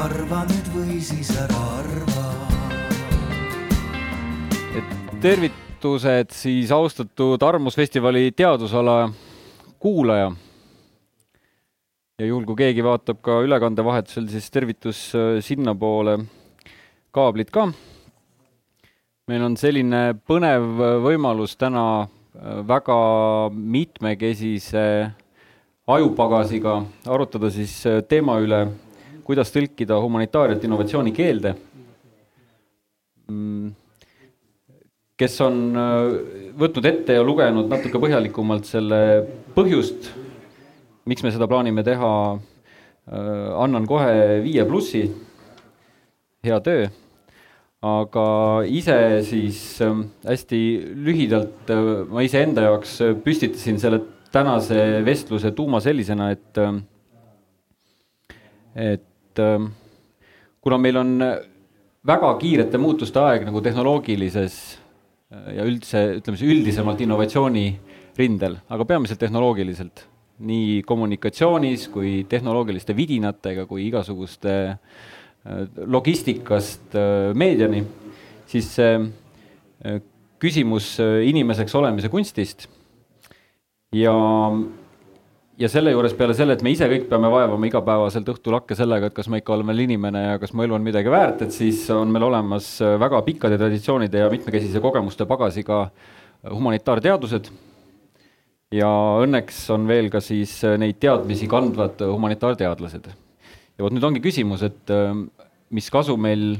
arva nüüd või siis ära arva. et tervitused siis austatud Arvamusfestivali teadusala kuulaja. ja juhul, kui keegi vaatab ka ülekande vahetusel, siis tervitus äh, sinnapoole kaablit ka. meil on selline põnev võimalus täna äh, väga mitmekesise ajupagasiga arutada siis äh, teema üle, kuidas tõlkida humanitaariat innovatsiooni keelde. Mm, kes on äh, võtnud ette ja lugenud natuke põhjalikumalt selle põhjust, miks me seda plaanime teha, annan kohe viie plussi. hea töö aga ise siis hästi lühidalt ma iseenda jaoks püstitasin selle tänase vestluse tuuma sellisena, et, et kuna meil on väga kiirete muutuste aeg nagu tehnoloogilises ja üldse, ütleme siis üldisemalt innovatsiooni rindel, aga peamiselt tehnoloogiliselt, nii kommunikatsioonis kui tehnoloogiliste vidinatega kui igasuguste logistikast meediani, siis küsimus inimeseks olemise kunstist ja, ja selle juures peale selle, et me ise kõik peame vaevama igapäevaselt õhtul lakke sellega, et kas ma ikka olen veel inimene ja kas mu elu on midagi väärt, et siis on meil olemas väga pikkade traditsioonide ja mitmekesise kogemuste pagasiga humanitaarteadused. ja õnneks on veel ka siis neid teadmisi kandvad humanitaarteadlased. ja vot nüüd ongi küsimus, et mis kasu meil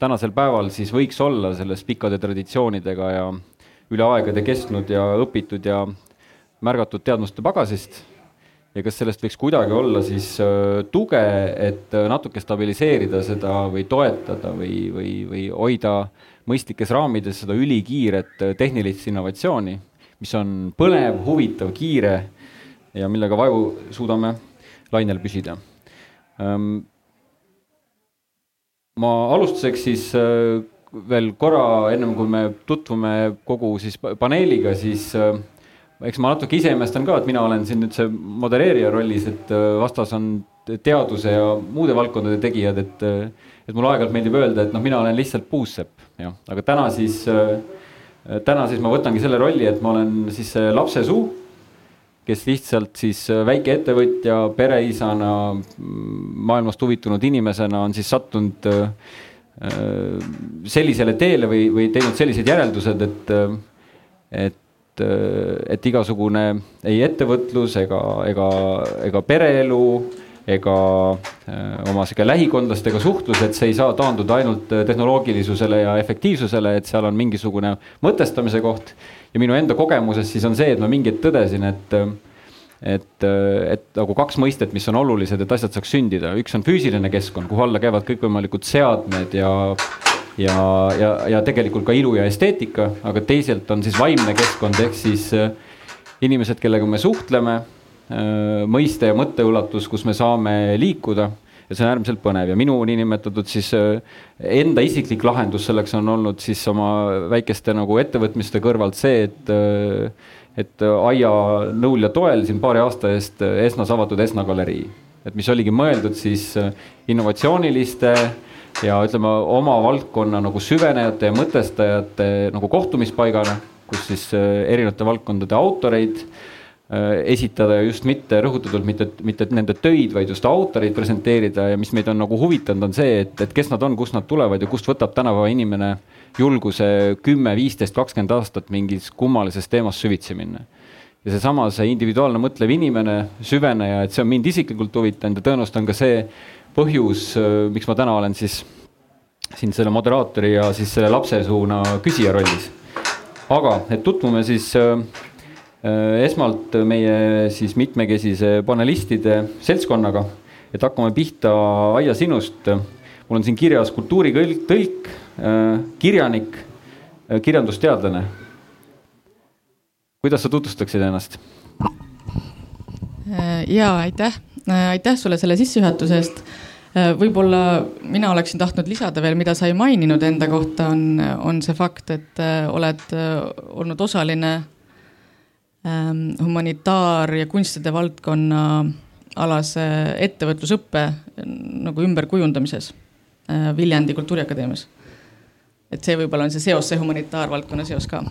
tänasel päeval siis võiks olla sellest pikkade traditsioonidega ja üle aegade kestnud ja õpitud ja märgatud teadmuste pagasist ja kas sellest võiks kuidagi olla siis äh, tuge, et äh, natuke stabiliseerida seda või toetada või, või, või hoida mõistlikes raamides seda ülikiiret äh, tehnilist innovatsiooni, mis on põnev, huvitav, kiire ja millega vaevu suudame lainel püsida. Ähm, ma alustuseks siis veel korra, ennem kui me tutvume kogu siis paneeliga, siis eks ma natuke ise imestan ka, et mina olen siin nüüd see modereerija rollis, et äh, vastas on teaduse ja muude valdkondade tegijad, et äh, et mulle aeg-ajalt meeldib öelda, et noh, mina olen lihtsalt puussepp, jah, aga täna siis, äh, täna siis ma võtangi selle rolli, et ma olen siis see lapsesuu, kes lihtsalt siis väikeettevõtja, pereisana, maailmast huvitunud inimesena on siis sattunud sellisele teele või, või teinud sellised järeldused, et, et et igasugune ei ettevõtlus ega, ega, ega pereelu ega äh, oma sihuke lähikondlastega suhtlus, et see ei saa taanduda ainult tehnoloogilisusele ja efektiivsusele, et seal on mingisugune mõtestamise koht. ja minu enda kogemuses siis on see, et ma mingi hetk tõdesin, et, et, et nagu kaks mõistet, mis on olulised, et asjad saaks sündida, üks on füüsiline keskkond, kuhu alla käivad kõikvõimalikud seadmed ja ja, ja, ja tegelikult ka ilu ja esteetika, aga teisalt on siis vaimne keskkond ehk siis äh, inimesed, kellega me suhtleme, äh, mõiste ja mõtteulatus, kus me saame liikuda ja see on äärmiselt põnev. Ja minu niinimetatud siis äh, enda isiklik lahendus selleks on olnud siis oma väikeste nagu ettevõtmiste kõrvalt see, et et aianõul ja toel siin paari aasta eest Esnas avatud Esna galerii, et mis oligi mõeldud siis innovatsiooniliste ja ütleme oma valdkonna nagu süvenejate ja mõtestajate nagu kohtumispaigana, kus siis äh, erinevate valdkondade autoreid äh, esitada ja just mitte rõhutatult mitte, mitte nende töid, vaid just autoreid presenteerida. Ja mis meid on nagu huvitanud, on see, et, et kes nad on, kust nad tulevad ja kust võtab tänapäeva inimene julguse kümme, viisteist, kakskümmend aastat mingis kummalises teemas süvitsi minna. Ja seesama, see individuaalne mõtlev inimene, süveneja, et see on mind isiklikult huvitanud ja tõenäoliselt on ka see põhjus, äh, miks ma täna olen siis siin selle moderaatori ja siis selle lapsesuuna küsija rollis. aga et tutvume siis äh, äh, esmalt meie siis mitmekesise panelistide seltskonnaga, et hakkame pihta Aia sinust. mul on siin kirjas kultuuritõlk, tõlk kirjanik kirjandusteadlane. kuidas sa tutvustaksid ennast? Ja aitäh Äh, aitäh sulle selle sissejuhatuse eest. Äh, võib-olla mina oleksin tahtnud lisada veel, mida sa ei maininud enda kohta, on, on see fakt, et äh, oled olnud osaline ähm, humanitaar- ja kunstide valdkonna alase ettevõtlusõppe nagu ümberkujundamises Viljandi Kultuuriakadeemias et see võib-olla on see seos, see humanitaarvaldkonna seos ka.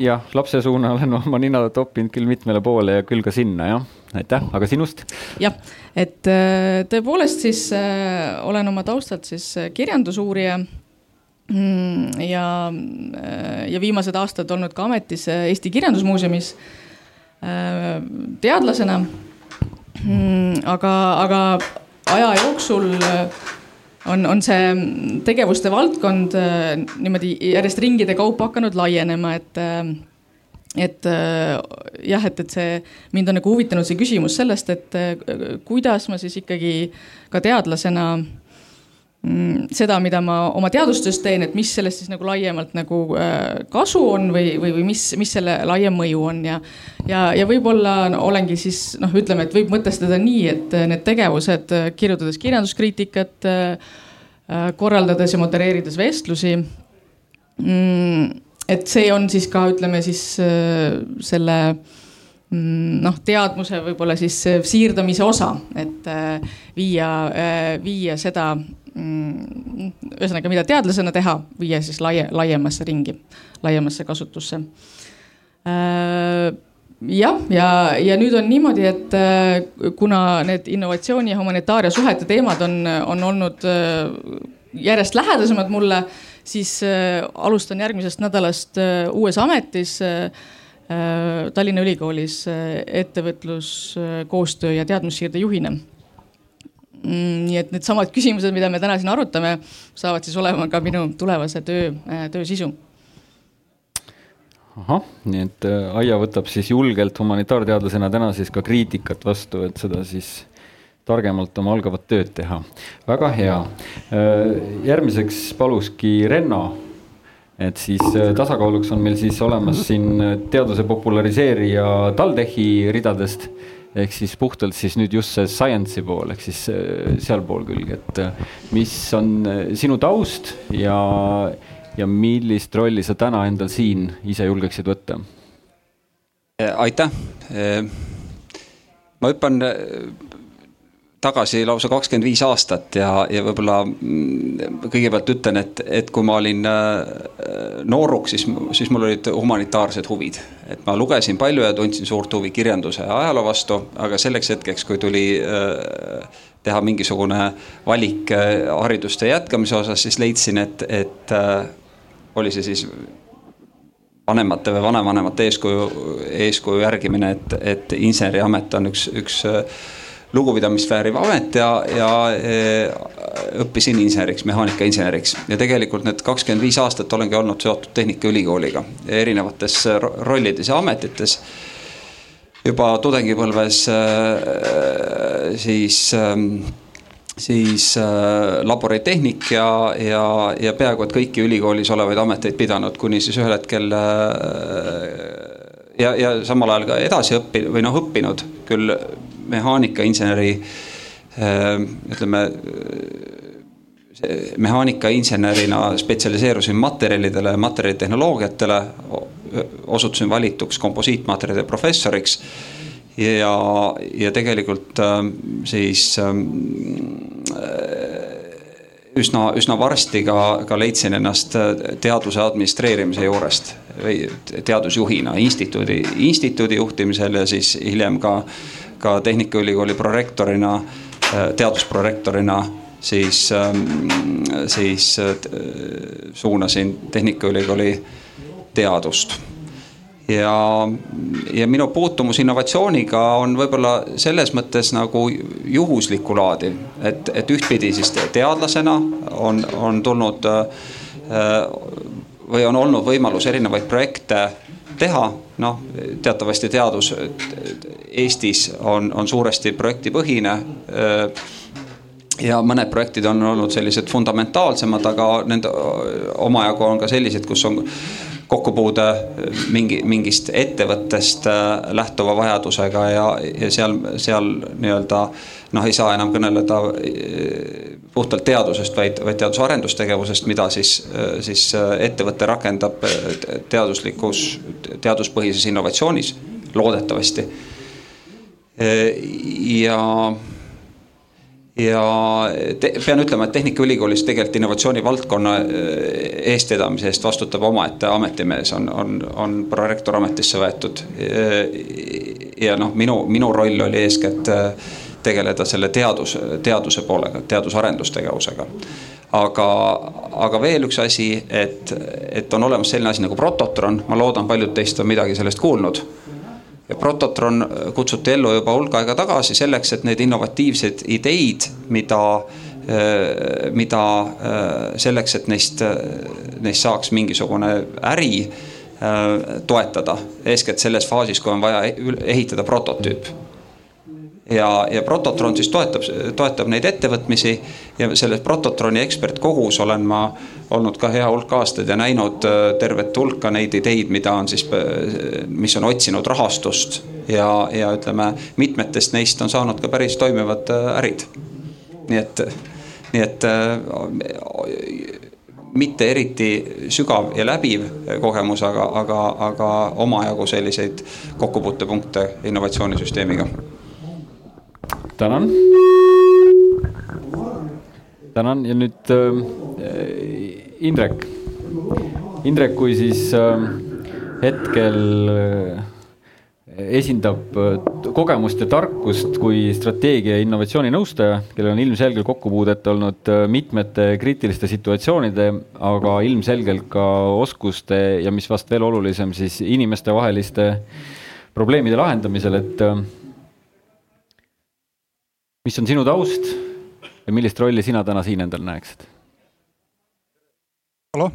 jah, lapse suuna olen oma nina toppinud küll mitmele poole ja küll ka sinna jah, aitäh, aga sinust? jah, et äh, tõepoolest siis äh, olen oma taustalt siis äh, kirjandusuurija mm, ja, ja viimased aastad olnud ka ametis Eesti Kirjandusmuuseumis teadlasena. Mm, aga, aga aja jooksul on, on see tegevuste valdkond äh, niimoodi järjest ringide kaupa hakanud laienema, et äh, et äh, jah, et, et see, mind on nagu huvitanud see küsimus sellest, et kuidas ma siis ikkagi ka teadlasena mm, seda, mida ma oma teadustöös teen, et mis sellest siis nagu laiemalt nagu kasu on või, või, või mis, mis selle laiem mõju on ja. ja, ja võib-olla no, olengi siis noh, ütleme, et võib mõtestada nii, et need tegevused, kirjutades kirjanduskriitikat Äh, korraldades ja modereerides vestlusi. Mm, et see on siis ka, ütleme siis äh, selle mm, noh, teadmuse võib-olla siis äh, siirdamise osa, et viia, viia seda, mm, ühesõnaga, mida teadlasena teha, viia siis laie, laiemasse ringi, laiemasse kasutusse. Jah, ja, ja nüüd on niimoodi, et äh, kuna need innovatsiooni ja humanitaaria suhete teemad on, on olnud äh, järjest lähedasemad mulle, siis äh, alustan järgmisest nädalast uues ametis Tallinna Ülikoolis ettevõtluskoostöö ja teadmussiirde juhina mm, nii et needsamad küsimused, mida me täna siin arutame, saavad siis olema ka minu tulevase töö, töö sisu ahah, nii et äh, Aia võtab siis julgelt humanitaarteadlasena täna siis ka kriitikat vastu, et seda siis targemalt oma algavat tööd teha. väga hea. Äh, järgmiseks paluski Renno. Et siis äh, tasakaaluks on meil siis olemas siin teaduse populariseerija TalTechi ridadest ehk siis puhtalt siis nüüd just see science'i pool ehk siis sealpool külg, et mis on sinu taust ja ja millist rolli sa täna endal siin ise julgeksid võtta? aitäh. ma hüppan tagasi lausa kakskümmend viis aastat ja, ja võib-olla mm, kõigepealt ütlen, et, et kui ma olin nooruk, siis, siis mul olid humanitaarsed huvid. et ma lugesin palju ja tundsin suurt huvi kirjanduse ja ajaloo vastu, aga selleks hetkeks, kui tuli teha mingisugune valik hariduste jätkamise osas, siis leidsin, et, et oli see siis vanemate või vanavanemate eeskuju, eeskuju järgimine, et, et inseneriamet on üks, üks äh, lugupidamist vääriv amet ja, ja äh, õppisin inseneriks, mehaanikainseneriks. ja tegelikult need kakskümmend viis aastat olengi olnud seotud Tehnikaülikooliga erinevates rollides ja ametites. juba tudengipõlves äh, siis ähm, siis äh, laboritehnik ja, ja, ja peaaegu et kõiki ülikoolis olevaid ameteid pidanud, kuni siis ühel hetkel ja, ja samal ajal ka edasi õppi- või noh, õppinud küll mehaanikainseneri äh, ütleme mehaanikainsenerina spetsialiseerusin materjalidele, materjalitehnoloogiatele, osutusin valituks komposiitmaterjalide professoriks ja, ja tegelikult ähm, siis ähm, äh, üsna, üsna varsti ka, ka leidsin ennast äh, teaduse administreerimise juurest või teadusjuhina instituudi, instituudi juhtimisel ja siis hiljem ka, ka Tehnikaülikooli prorektorina, äh, teadusprorektorina siis, ähm, siis suunasin Tehnikaülikooli teadust ja, ja minu puutumus innovatsiooniga on võib-olla selles mõttes nagu juhuslikku laadi, et, et ühtpidi siis teadlasena on, on tulnud äh, või on olnud võimalus erinevaid projekte teha, noh teatavasti teadus Eestis on, on suuresti projektipõhine äh, ja mõned projektid on olnud sellised fundamentaalsemad, aga nende omajagu on ka sellised, kus on kokkupuude mingi, mingist ettevõttest äh, lähtuva vajadusega ja, ja seal, seal nii-öelda noh, ei saa enam kõneleda äh, puhtalt teadusest, vaid, vaid teadus- ja arendustegevusest, mida siis, siis ettevõte rakendab teaduslikus, teaduspõhises innovatsioonis, loodetavasti. Ja ja te, pean ütlema, et Tehnikaülikoolis tegelikult innovatsiooni valdkonna eestvedamise eest vastutab omaette ametimees, on, on, on prorektor ametisse võetud. ja noh, minu, minu roll oli eeskätt tegeleda selle teadus, teaduse poolega, teadus-arendustegevusega. aga, aga veel üks asi, et, et on olemas selline asi nagu prototron, ma loodan, paljud teist on midagi sellest kuulnud ja Prototron kutsuti ellu juba hulk aega tagasi selleks, et neid innovatiivseid ideid, mida, mida selleks, et neist, neist saaks mingisugune äri toetada, eeskätt selles faasis, kui on vaja ehitada prototüüp ja, ja Prototron siis toetab, toetab neid ettevõtmisi ja selles Prototroni ekspertkogus olen ma olnud ka hea hulk aastaid ja näinud äh, tervet hulka neid ideid, mida on siis, äh, mis on otsinud rahastust ja, ja ütleme, mitmetest neist on saanud ka päris toimivad äh, ärid. nii et, nii et mitte eriti sügav ja läbiv kogemus, aga, aga, aga omajagu selliseid kokkupuutepunkte innovatsioonisüsteemiga tänan. tänan ja nüüd äh, Indrek. Indrek, kui siis äh, hetkel äh, esindab äh, kogemust ja tarkust kui strateegia ja innovatsiooninõustaja, kellel on ilmselgelt kokkupuudet olnud äh, mitmete kriitiliste situatsioonide, aga ilmselgelt ka oskuste ja mis vast veel olulisem, siis inimestevaheliste probleemide lahendamisel, et äh, mis on sinu taust ja millist rolli sina täna siin endal näeksid? hallo,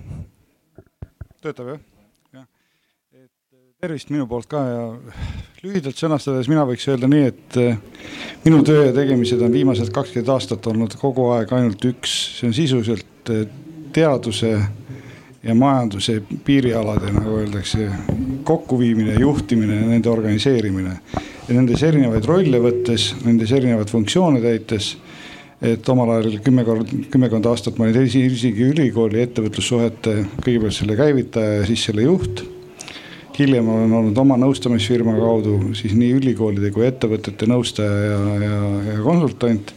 töötab jah? jah, et tervist minu poolt ka ja lühidalt sõnastades mina võiks öelda nii, et äh, minu töö ja tegemised on viimased kakskümmend aastat olnud kogu aeg ainult üks, see on sisuliselt äh, teaduse ja majanduse piirialade, nagu öeldakse, kokkuviimine, juhtimine ja nende organiseerimine ja nendes erinevaid rolle võttes, nendes erinevaid funktsioone täites. et omal ajal kümme kord, kümmekond aastat ma olin isegi ülikooli ettevõtlussuhete kõigepealt selle käivitaja ja siis selle juht. hiljem olen olnud oma nõustamisfirma kaudu siis nii ülikoolide kui ettevõtete nõustaja ja, ja, ja konsultant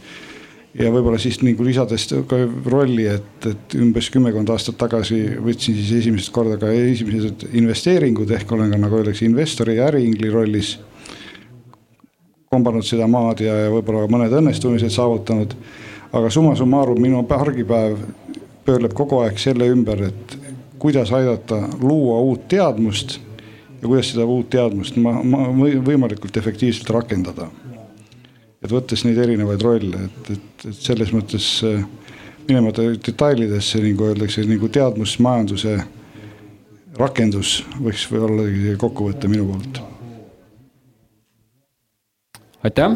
ja võib-olla siis nagu lisades ka rolli, et, et umbes kümmekond aastat tagasi võtsin siis esimest korda ka esimesed investeeringud ehk olen ka nagu öeldakse investori ja äriingli rollis kombanud seda maad ja, ja võib-olla mõned õnnestumised saavutanud. aga summa summarum minu argipäev pöörleb kogu aeg selle ümber, et kuidas aidata luua uut teadmust ja kuidas seda uut teadmust ma, ma võimalikult efektiivselt rakendada. et võttes neid erinevaid rolle, et, et, et selles mõttes äh, minemata detailidesse nagu öeldakse, nagu teadmusmajanduse rakendus võiks või olla kokkuvõte minu poolt aitäh.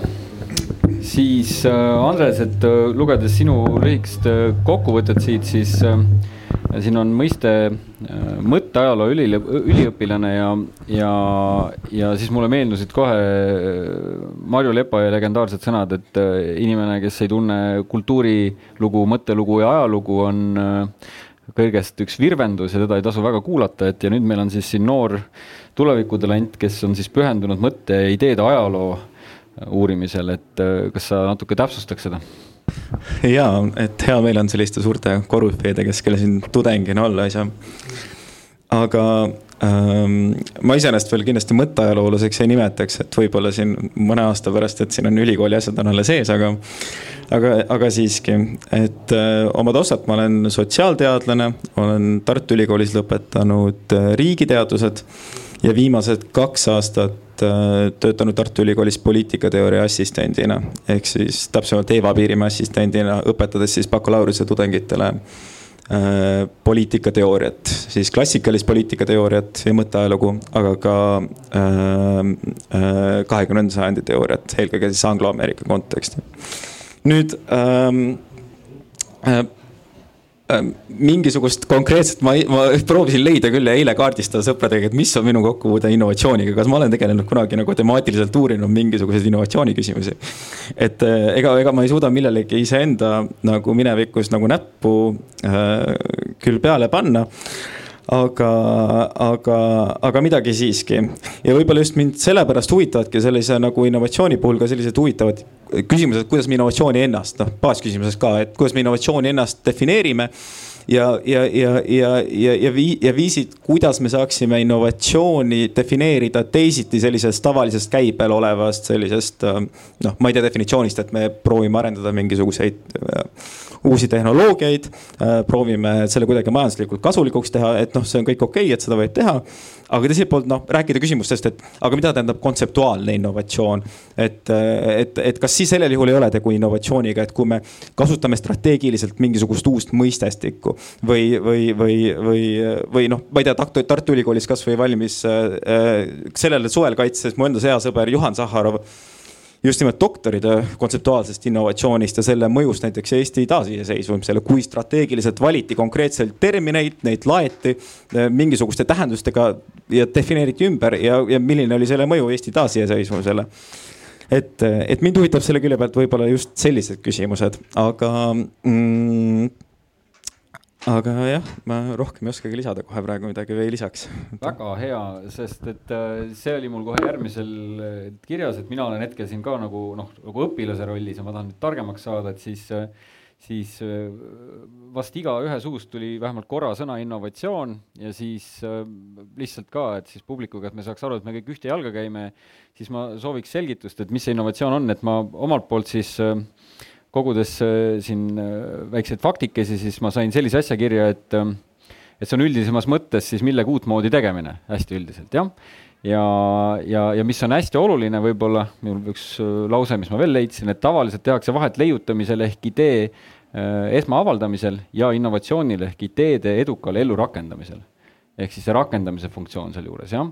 siis äh, Andres, et äh, lugedes sinu lühikest äh, kokkuvõtet siit, siis siin on mõiste mõtteajaloo üli, üliõpilane ja, ja, ja siis mulle meenusid kohe Marju Lepa ja legendaarsed sõnad, et inimene, kes ei tunne kultuurilugu, mõttelugu ja ajalugu, on kõigest üks virvendus ja teda ei tasu väga kuulata, et ja nüüd meil on siis siin noor tulevikutalent, kes on siis pühendunud mõtte ja ideede ajaloo uurimisel, et äh, kas sa natuke täpsustaks seda? ja, et hea meel on selliste suurte korüfeede, kes, kelle siin tudengina olla ei saa. aga ähm, ma iseenesest veel kindlasti mõtteajaloolaseks ei nimetaks, et võib-olla siin mõne aasta pärast, et siin on ülikooli asjad on alles ees, aga. aga, aga siiski, et äh, oma taustalt ma olen sotsiaalteadlane, olen Tartu Ülikoolis lõpetanud äh, riigiteadused ja viimased kaks aastat töötanud Tartu Ülikoolis poliitikateooria assistendina. ehk siis täpsemalt Eva Piirimäe assistendina, õpetades siis bakalaureuse tudengitele äh, poliitikateooriat, siis klassikalist poliitikateooriat ja mõtteajalugu, aga ka äh, kahekümnenda äh, sajandi teooriat, eelkõige siis angloameerika konteksti. nüüd ähm, äh, mingisugust konkreetset, ma, ma proovisin leida küll ja eile kaardistada sõpradega, et mis on minu kokkupuude innovatsiooniga, kas ma olen tegelenud kunagi nagu temaatiliselt uurinud mingisuguseid innovatsiooni küsimusi. et äh, ega, ega ma ei suuda millelegi iseenda nagu minevikus nagu näppu äh, küll peale panna aga, aga, aga midagi siiski. ja võib-olla just mind sellepärast huvitavadki sellise nagu innovatsiooni puhul ka sellised huvitavad küsimused, kuidas me innovatsiooni ennast, noh baasküsimuses ka, et kuidas me innovatsiooni ennast defineerime ja, ja, ja, ja, ja, ja, vii, ja viisid, kuidas me saaksime innovatsiooni defineerida teisiti sellisest tavalisest käibel olevast sellisest noh, ma ei tea definitsioonist, et me proovime arendada mingisuguseid uusi tehnoloogiaid, äh, proovime selle kuidagi majanduslikult kasulikuks teha, et noh, see on kõik okei okay,, et seda võib teha. aga teiselt poolt noh, rääkida küsimustest, et aga mida tähendab kontseptuaalne innovatsioon. et, et, et kas siis sellel juhul ei ole tegu innovatsiooniga, et kui me kasutame strateegiliselt mingisugust uust mõistestikku või, või, või, või, või noh, ma ei tea, Tartu, Tartu Ülikoolis kasvõi valmis äh, äh sellel suvel kaitses mu enda hea sõber Juhan Zahharov just nimelt doktoritöö kontseptuaalsest innovatsioonist ja selle mõjust näiteks Eesti taasiseseisvumisele, kui strateegiliselt valiti konkreetselt termineid, neid laeti eh, mingisuguste tähendustega ja defineeriti ümber ja, ja milline oli selle mõju Eesti taasiseseisvumisele. Et, et mind huvitab selle külje pealt võib-olla just sellised küsimused, aga mm, aga jah, ma rohkem ei oskagi lisada kohe praegu midagi veel lisaks. väga hea, sest et äh, see oli mul kohe järgmisel äh, kirjas, et mina olen hetkel siin ka nagu noh, nagu õpilase rollis ja ma tahan nüüd targemaks saada, et siis, äh, siis vast igaühe suust tuli vähemalt korra sõna innovatsioon ja siis lihtsalt ka, et siis publikuga, et me saaks aru, et me kõik ühte jalga käime, siis ma sooviks selgitust, et mis see innovatsioon on, et ma omalt poolt siis äh, kogudes äh, siin äh, väikseid faktikesi, siis ma sain sellise asja kirja, et ähm, et see on üldisemas mõttes siis millegi uutmoodi tegemine, hästi üldiselt, jah. ja, ja, ja mis on hästi oluline võib-olla, mul üks äh, lause, mis ma veel leidsin, et tavaliselt tehakse vahet leiutamisel ehk idee esmaavaldamisel ja innovatsioonil ehk ideede edukal ellurakendamisel. ehk siis see rakendamise funktsioon sealjuures, jah.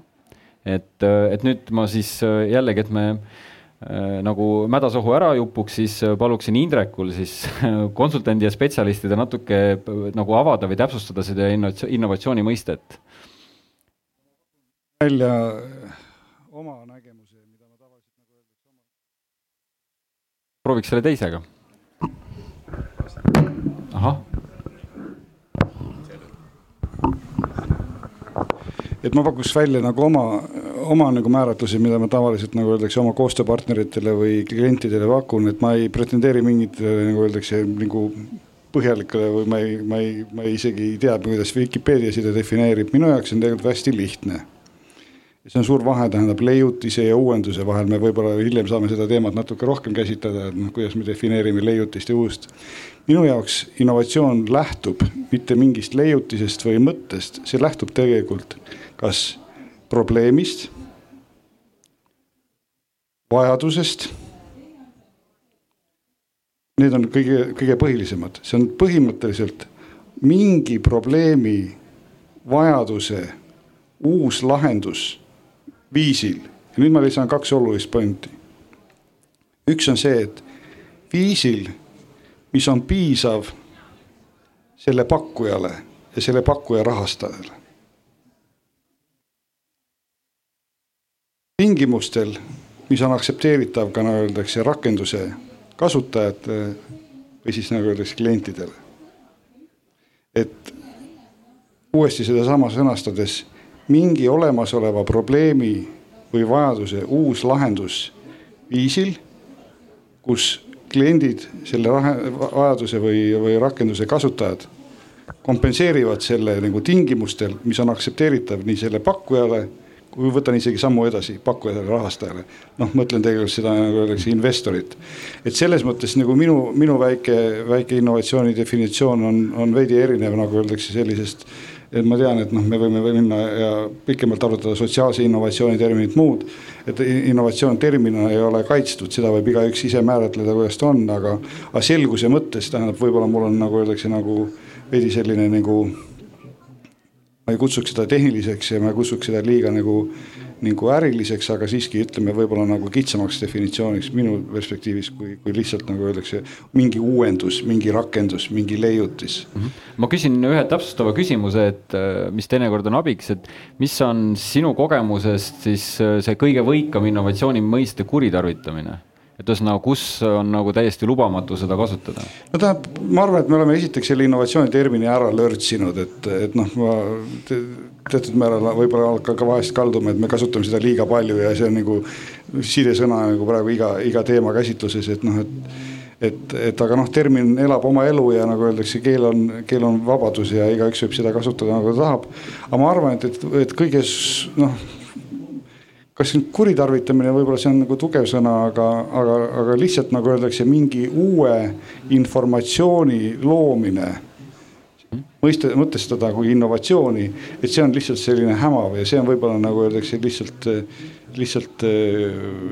et, et nüüd ma siis jällegi, et me nagu mädasohu ära jupuks, siis äh, paluksin Indrekul siis konsultandi ja spetsialistide natuke äh, nagu avada või täpsustada seda innovatsiooni mõistet. välja oma nägemuse, mida ma tavaliselt nagu öeldakse prooviks selle teisega. ahah et ma pakuks välja nagu oma, oma nagu määratlusi, mida ma tavaliselt nagu öeldakse oma koostööpartneritele või klientidele pakun, et ma ei pretendeeri mingitele nagu öeldakse nagu põhjalikele või ma ei, ma ei, ma ei isegi ei tea, kuidas Vikipeedia seda defineerib, minu jaoks on tegelikult hästi lihtne. see on suur vahe, tähendab leiutise ja uuenduse vahel, me võib-olla hiljem saame seda teemat natuke rohkem käsitleda, et noh, kuidas me defineerime leiutist ja uust. minu jaoks innovatsioon lähtub mitte mingist leiutisest või mõttest, see lähtub tegelikult kas probleemist, vajadusest. Need on kõige, kõige põhilisemad, see on põhimõtteliselt mingi probleemi vajaduse uus lahendus viisil. ja nüüd ma lisan kaks olulist pointi. üks on see, et viisil, mis on piisav selle pakkujale ja selle pakkuja rahastajale. Tingimustel, mis on aktsepteeritav ka nagu öeldakse rakenduse kasutajate või siis nagu öeldakse klientidele. et uuesti sedasama sõnastades mingi olemasoleva probleemi või vajaduse uus lahendus viisil, kus kliendid, selle vajaduse või, või rakenduse kasutajad kompenseerivad selle nagu tingimustel, mis on aktsepteeritav nii selle pakkujale kui võtan isegi sammu edasi pakkujale, rahastajale, noh, mõtlen tegelikult seda nagu öeldakse investorit. et selles mõttes nagu minu, minu väike, väike innovatsiooni definitsioon on, on veidi erinev, nagu öeldakse sellisest. et ma tean, et noh, me võime minna ja pikemalt arutada sotsiaalse innovatsiooni terminit, muud. et innovatsioon terminina ei ole kaitstud, seda võib igaüks ise määratleda, kuidas ta on, aga, aga selguse mõttes tähendab, võib-olla mul on nagu öeldakse nagu veidi selline nagu ma ei kutsuks seda tehniliseks ja ma ei kutsuks seda liiga nagu, nagu äriliseks, aga siiski ütleme võib-olla nagu kitsamaks definitsiooniks minu perspektiivis, kui, kui lihtsalt nagu öeldakse, mingi uuendus, mingi rakendus, mingi leiutis mm. -hmm. ma küsin ühe täpsustava küsimuse, et äh, mis teinekord on abiks, et mis on sinu kogemusest siis äh, see kõige võikam innovatsiooni mõiste kuritarvitamine? Et ühesõnaga, kus on nagu täiesti lubamatu seda kasutada? no tähendab, ma arvan, et me oleme esiteks selle innovatsiooni termini ära lörtsinud, et, et noh, ma te, teatud määral võib-olla ka, ka vahest kaldume, et me kasutame seda liiga palju ja see on nagu sidesõna nagu praegu iga, iga teema käsitluses, et noh, et et, et aga noh, termin elab oma elu ja nagu öeldakse, keel on, keel on vabadus ja igaüks võib seda kasutada nagu ta tahab. aga ma arvan, et, et, et kõiges noh kas nüüd kuritarvitamine, võib-olla see on nagu tugev sõna, aga, aga, aga lihtsalt nagu öeldakse, mingi uue informatsiooni loomine. mõiste, mõtestada kui innovatsiooni, et see on lihtsalt selline hämav ja see on võib-olla nagu öeldakse lihtsalt, lihtsalt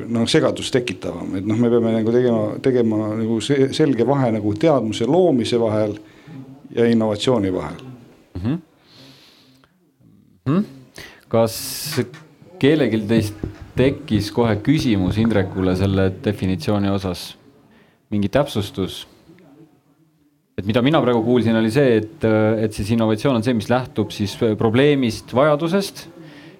noh, segadust tekitavam, et noh, me peame nagu tegema, tegema nagu selge vahe nagu teadmuse loomise vahel ja innovatsiooni vahel mm. -hmm. Mm -hmm. kas kellelgi teist tekkis kohe küsimus Indrekule selle definitsiooni osas, mingi täpsustus? et mida mina praegu kuulsin, oli see, et, et siis innovatsioon on see, mis lähtub siis probleemist, vajadusest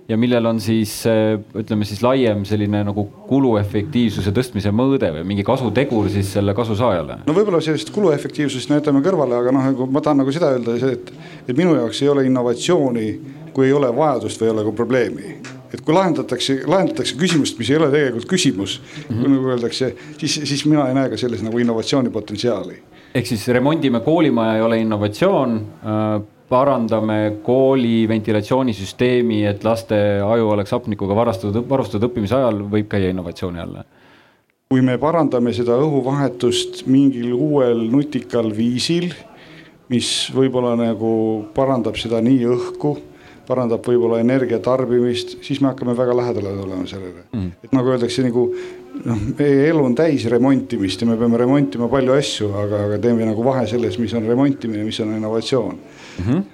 ja millel on siis ütleme siis laiem selline nagu kuluefektiivsuse tõstmise mõõde või mingi kasutegur siis selle kasusaajale. no võib-olla sellist kuluefektiivsust jätame kõrvale, aga noh, nagu ma tahan nagu seda öelda, et, et minu jaoks ei ole innovatsiooni, kui ei ole vajadust või ei ole ka probleemi et kui lahendatakse, lahendatakse küsimust, mis ei ole tegelikult küsimus mm, -hmm. nagu öeldakse, siis, siis mina ei näe ka selles nagu innovatsiooni potentsiaali. ehk siis remondime koolimaja ei ole innovatsioon äh, parandame kooli ventilatsioonisüsteemi, et laste aju oleks hapnikuga varastatud, varustatud õppimise ajal, võib käia innovatsiooni alla. kui me parandame seda õhuvahetust mingil uuel nutikal viisil, mis võib-olla nagu parandab seda nii õhku parandab võib-olla energia tarbimist, siis me hakkame väga lähedale tulema sellele mm.. et nagu öeldakse nagu noh, meie elu on täis remontimist ja me peame remontima palju asju, aga, aga teeme nagu vahe selles, mis on remontimine, mis on innovatsioon mm. -hmm.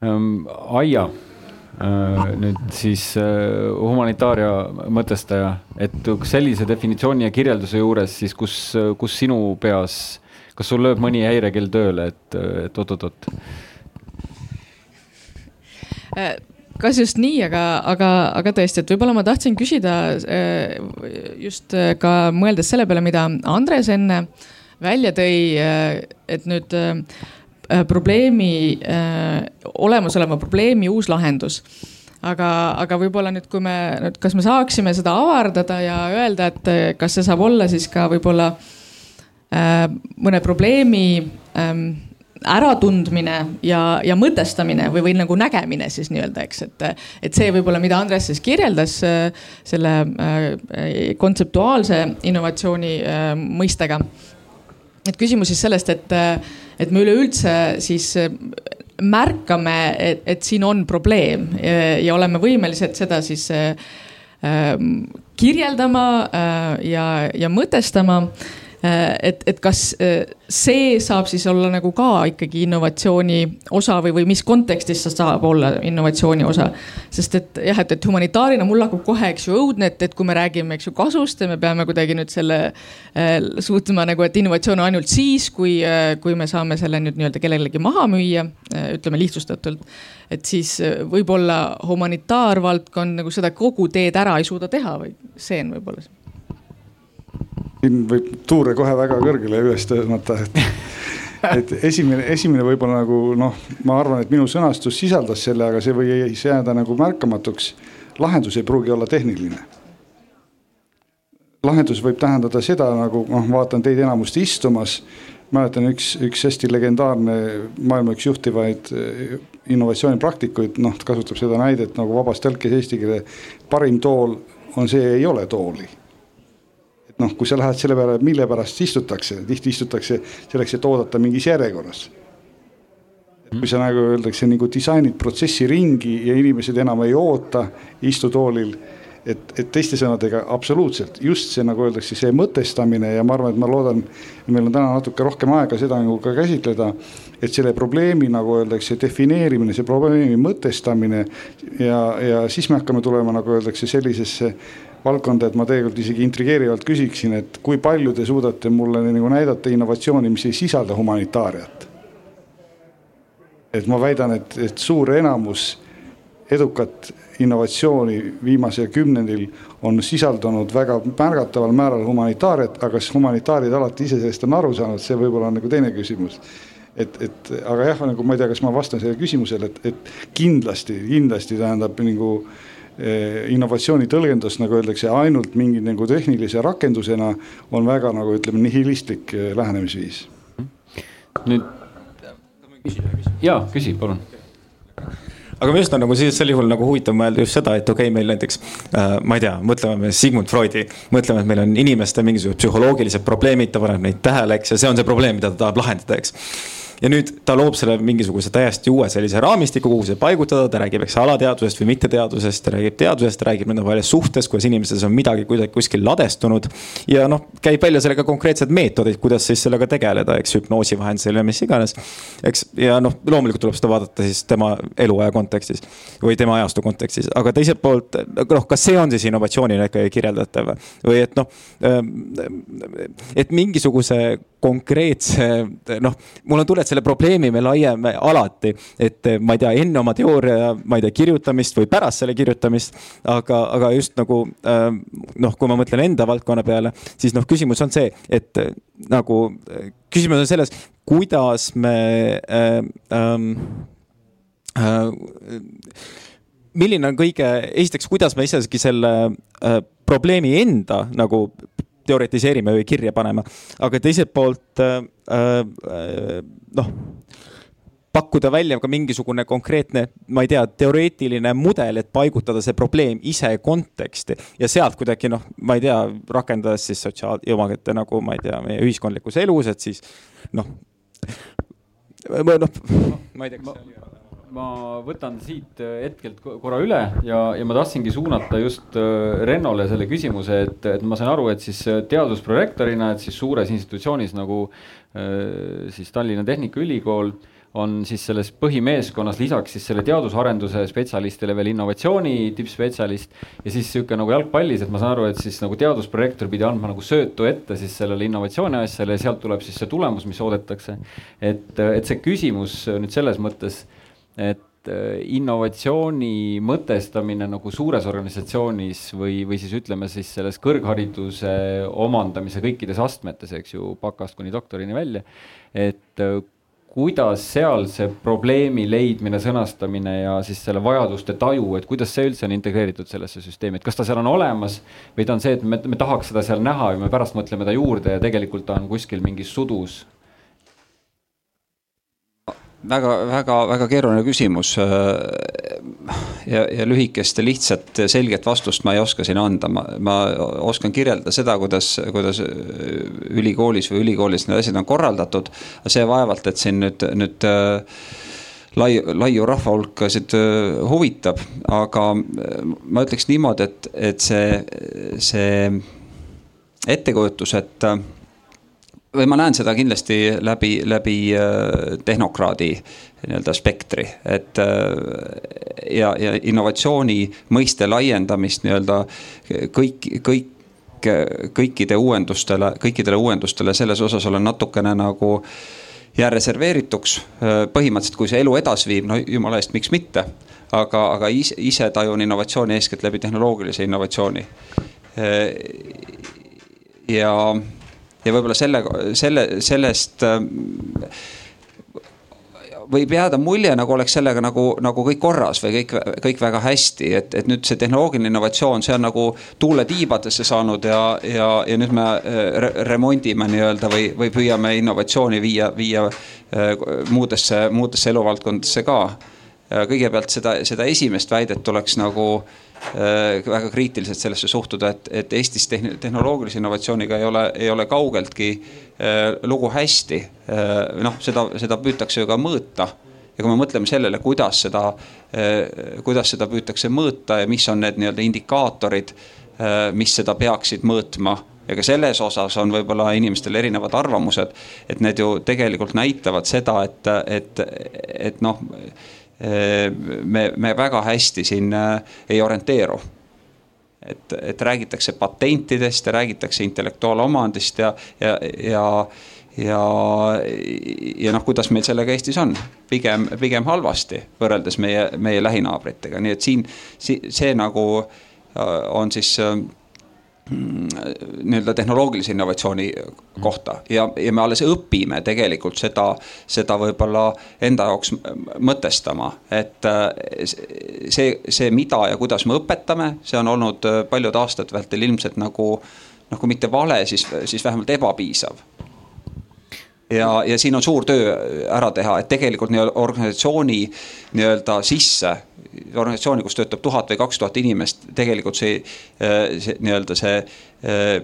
Um, Aia uh, nüüd siis uh, humanitaaria mõtestaja, et sellise definitsiooni ja kirjelduse juures siis, kus, kus sinu peas, kas sul lööb mõni häirekell tööle, et, et oot-oot-oot Äh, kas just nii, aga, aga, aga tõesti, et võib-olla ma tahtsin küsida äh, just äh, ka mõeldes selle peale, mida Andres enne välja tõi, et nüüd probleemi, olemasoleva probleemi uus lahendus. Aga, aga võib-olla nüüd, kui me kas me saaksime seda avardada ja öelda, et kas see saab olla siis ka võib-olla äh, mõne probleemi ähm, äratundmine ja, ja mõtestamine või, või nagu nägemine siis nii-öelda, eks, et, et see võib-olla, mida Andres siis kirjeldas selle äh, kontseptuaalse innovatsiooni äh, mõistega. et küsimus siis sellest, et, et me üleüldse siis märkame, et, et siin on probleem ja, ja oleme võimelised seda siis äh, kirjeldama ja, ja mõtestama Äh, et, et kas äh, see saab siis olla nagu ka ikkagi innovatsiooni osa või, või mis kontekstis see saab olla innovatsiooni osa? sest et jah, et, et humanitaarina mul hakkab kohe, eks ju, õudne, et, et kui me räägime, eks ju, kasust ja me peame kuidagi nüüd selle äh, suutma nagu, et innovatsioon on ainult siis, kui äh,, kui me saame selle nüüd nii-öelda kellelegi maha müüa äh,, ütleme lihtsustatult. et siis äh, võib-olla humanitaarvaldkond nagu seda kogu teed ära ei suuda teha või see on võib-olla see siin võib tuure kohe väga kõrgele üles tõmmata, et, et esimene, esimene võib-olla nagu noh, ma arvan, et minu sõnastus sisaldas selle, aga see võis jääda nagu märkamatuks. lahendus ei pruugi olla tehniline. lahendus võib tähendada seda nagu noh, vaatan teid enamust istumas. mäletan üks, üks hästi legendaarne maailma üks juhtivaid eh, innovatsioonipraktikuid, noh kasutab seda näidet nagu vabas tõlkes eesti keele. parim tool on see, ei ole tooli noh, kui sa lähed selle peale, mille pärast istutakse, tihti istutakse selleks, et oodata mingis järjekorras. kui sa nagu öeldakse nagu disainid protsessi ringi ja inimesed enam ei oota, istu toolil et, et teiste sõnadega absoluutselt just see, nagu öeldakse, see mõtestamine ja ma arvan, et ma loodan, meil on täna natuke rohkem aega seda nagu ka käsitleda. et selle probleemi, nagu öeldakse, defineerimine, see probleemi mõtestamine ja, ja siis me hakkame tulema, nagu öeldakse, sellisesse valdkonda, et ma tegelikult isegi intrigeerivalt küsiksin, et kui palju te suudate mulle nagu näidata innovatsiooni, mis ei sisalda humanitaariat? et ma väidan, et, et suur enamus edukat innovatsiooni viimasel kümnendil on sisaldanud väga märgataval määral humanitaariat, aga kas humanitaarid alati ise sellest on aru saanud, see võib-olla on nagu teine küsimus et, et aga jah, nagu ma ei tea, kas ma vastan sellele küsimusele, et, et kindlasti, kindlasti tähendab nagu innovatsiooni tõlgendus, nagu öeldakse, ainult mingi nagu tehnilise rakendusena on väga nagu ütleme, nihilistlik eh, lähenemisviis. nüüd. ja küsi, palun aga minu arust on nagu siis sel juhul nagu huvitav mõelda just seda, et okei okay,, meil näiteks äh,, ma ei tea, mõtleme me Sigmund Freudi, mõtleme, et meil on inimeste mingisugused psühholoogilised probleemid, ta paneb neid tähele, eks, ja see on see probleem, mida ta tahab lahendada, eks ja nüüd ta loob selle mingisuguse täiesti uue sellise raamistiku, kuhu see paigutada, ta räägib, eks alateadvusest või mitteteadvusest, ta räägib teadusest, räägib nende vahel suhtest, kuidas inimestes on midagi kuidagi kuskil ladestunud. ja noh, käib välja sellega konkreetsed meetodid, kuidas siis sellega tegeleda, eks hüpnoosi vahendusel ja mis iganes. eks ja noh, loomulikult tuleb seda vaadata siis tema eluaja kontekstis või tema ajastu kontekstis, aga teiselt poolt noh, kas see on siis innovatsioonina ikkagi kirjeldatav või et noh, et mingisuguse konkreetse noh, mul on tunne, et selle probleemi me laieme alati, et eh, ma ei tea, enne oma teooria, ma ei tea, kirjutamist või pärast selle kirjutamist. aga, aga just nagu äh, noh, kui ma mõtlen enda valdkonna peale, siis noh, küsimus on see, et äh, nagu küsimus on selles, kuidas me äh, ähm, äh, milline on kõige, esiteks, kuidas me isegi selle äh, probleemi enda nagu teoritiseerime või kirja panema. aga teiselt poolt äh, äh, noh pakkuda välja ka mingisugune konkreetne, ma ei tea, teoreetiline mudel, et paigutada see probleem ise konteksti ja sealt kuidagi noh, ma ei tea, rakendades siis sotsiaaljoomagete nagu ma ei tea, meie ühiskondlikus elus, et siis noh. noh, ma ei tea, kas see oli ma võtan siit äh, hetkelt korra üle ja, ja ma tahtsingi suunata just äh, Rennole selle küsimuse, et, et ma sain aru, et siis äh, teadusprorektorina, et siis suures institutsioonis nagu siis Tallinna Tehnikaülikool on siis selles põhimeeskonnas lisaks siis selle teadusarenduse spetsialistile veel innovatsiooni tippspetsialist. ja siis sihuke nagu jalgpallis, et ma saan aru, et siis nagu teadusprojektor pidi andma nagu söötu ette siis sellele innovatsiooni asjale ja sealt tuleb siis see tulemus, mis oodatakse. et, et see küsimus nüüd selles mõttes et äh, innovatsiooni mõtestamine nagu suures organisatsioonis või, või siis ütleme siis selles kõrghariduse omandamise kõikides astmetes, eks ju, bakast kuni doktorini välja. et äh, kuidas seal see probleemi leidmine, sõnastamine ja siis selle vajaduste taju, et kuidas see üldse on integreeritud sellesse süsteemi, et kas ta seal on olemas või ta on see, et me, me tahaks seda seal näha ja me pärast mõtleme ta juurde ja tegelikult ta on kuskil mingis sudus väga-väga-väga keeruline küsimus. ja, ja lühikest ja lihtsat selget vastust ma ei oska siin anda, ma, ma oskan kirjeldada seda, kuidas, kuidas ülikoolis või ülikoolis need asjad on korraldatud. see vaevalt, et siin nüüd, nüüd lai, laiu rahva hulkasid huvitab, aga ma ütleks niimoodi, et, et see, see ettekujutus, et või ma näen seda kindlasti läbi, läbi äh, tehnokraadi nii-öelda spektri, et äh, ja, ja innovatsiooni mõiste laiendamist nii-öelda kõik, kõik kõikide uuendustele, kõikidele uuendustele selles osas olen natukene nagu jään reserveerituks. Äh, põhimõtteliselt, kui see elu edasi viib, no jumala eest, miks mitte. aga, aga ise, ise tajun innovatsiooni eeskätt läbi tehnoloogilise innovatsiooni. ja ja võib-olla selle, selle, sellest ähm, võib jääda mulje, nagu oleks sellega nagu, nagu kõik korras või kõik, kõik väga hästi, et, et nüüd see tehnoloogiline innovatsioon, see on nagu tuule tiibadesse saanud ja, ja, ja nüüd me äh, re remondime nii-öelda või, või püüame innovatsiooni viia, viia äh, muudesse, muudesse eluvaldkondadesse ka. Kõigepealt seda, seda esimest väidet tuleks nagu äh, Äh, väga kriitiliselt sellesse suhtuda, et, et Eestis tehn-, tehnoloogilise innovatsiooniga ei ole, ei ole kaugeltki äh, lugu hästi. Äh, noh, seda, seda püütakse ju ka mõõta ja kui me mõtleme sellele, kuidas seda, kuidas seda püütakse mõõta ja mis on need nii-öelda indikaatorid, mis seda peaksid mõõtma ja ka selles osas on võib-olla inimestel erinevad arvamused. et need ju tegelikult näitavad seda, et, et, et noh me, me väga hästi siin äh, ei orienteeru. et, et räägitakse patentidest ja räägitakse intellektuaalomandist ja, ja, ja ja, ja noh, kuidas meil sellega Eestis on, pigem, pigem halvasti võrreldes meie, meie lähinaabritega, nii et siin see nagu on siis nii-öelda tehnoloogilise innovatsiooni kohta. Ja, ja me alles õpime tegelikult seda, seda võib-olla enda jaoks mõtestama, et see, see, mida ja kuidas me õpetame, see on olnud paljude aastate vältel ilmselt nagu noh, kui mitte vale, siis, siis vähemalt ebapiisav ja, ja siin on suur töö ära teha, et tegelikult nii-öelda organisatsiooni nii-öelda sisse organisatsiooni, kus töötab tuhat või kaks tuhat inimest, tegelikult see, see nii-öelda see äh,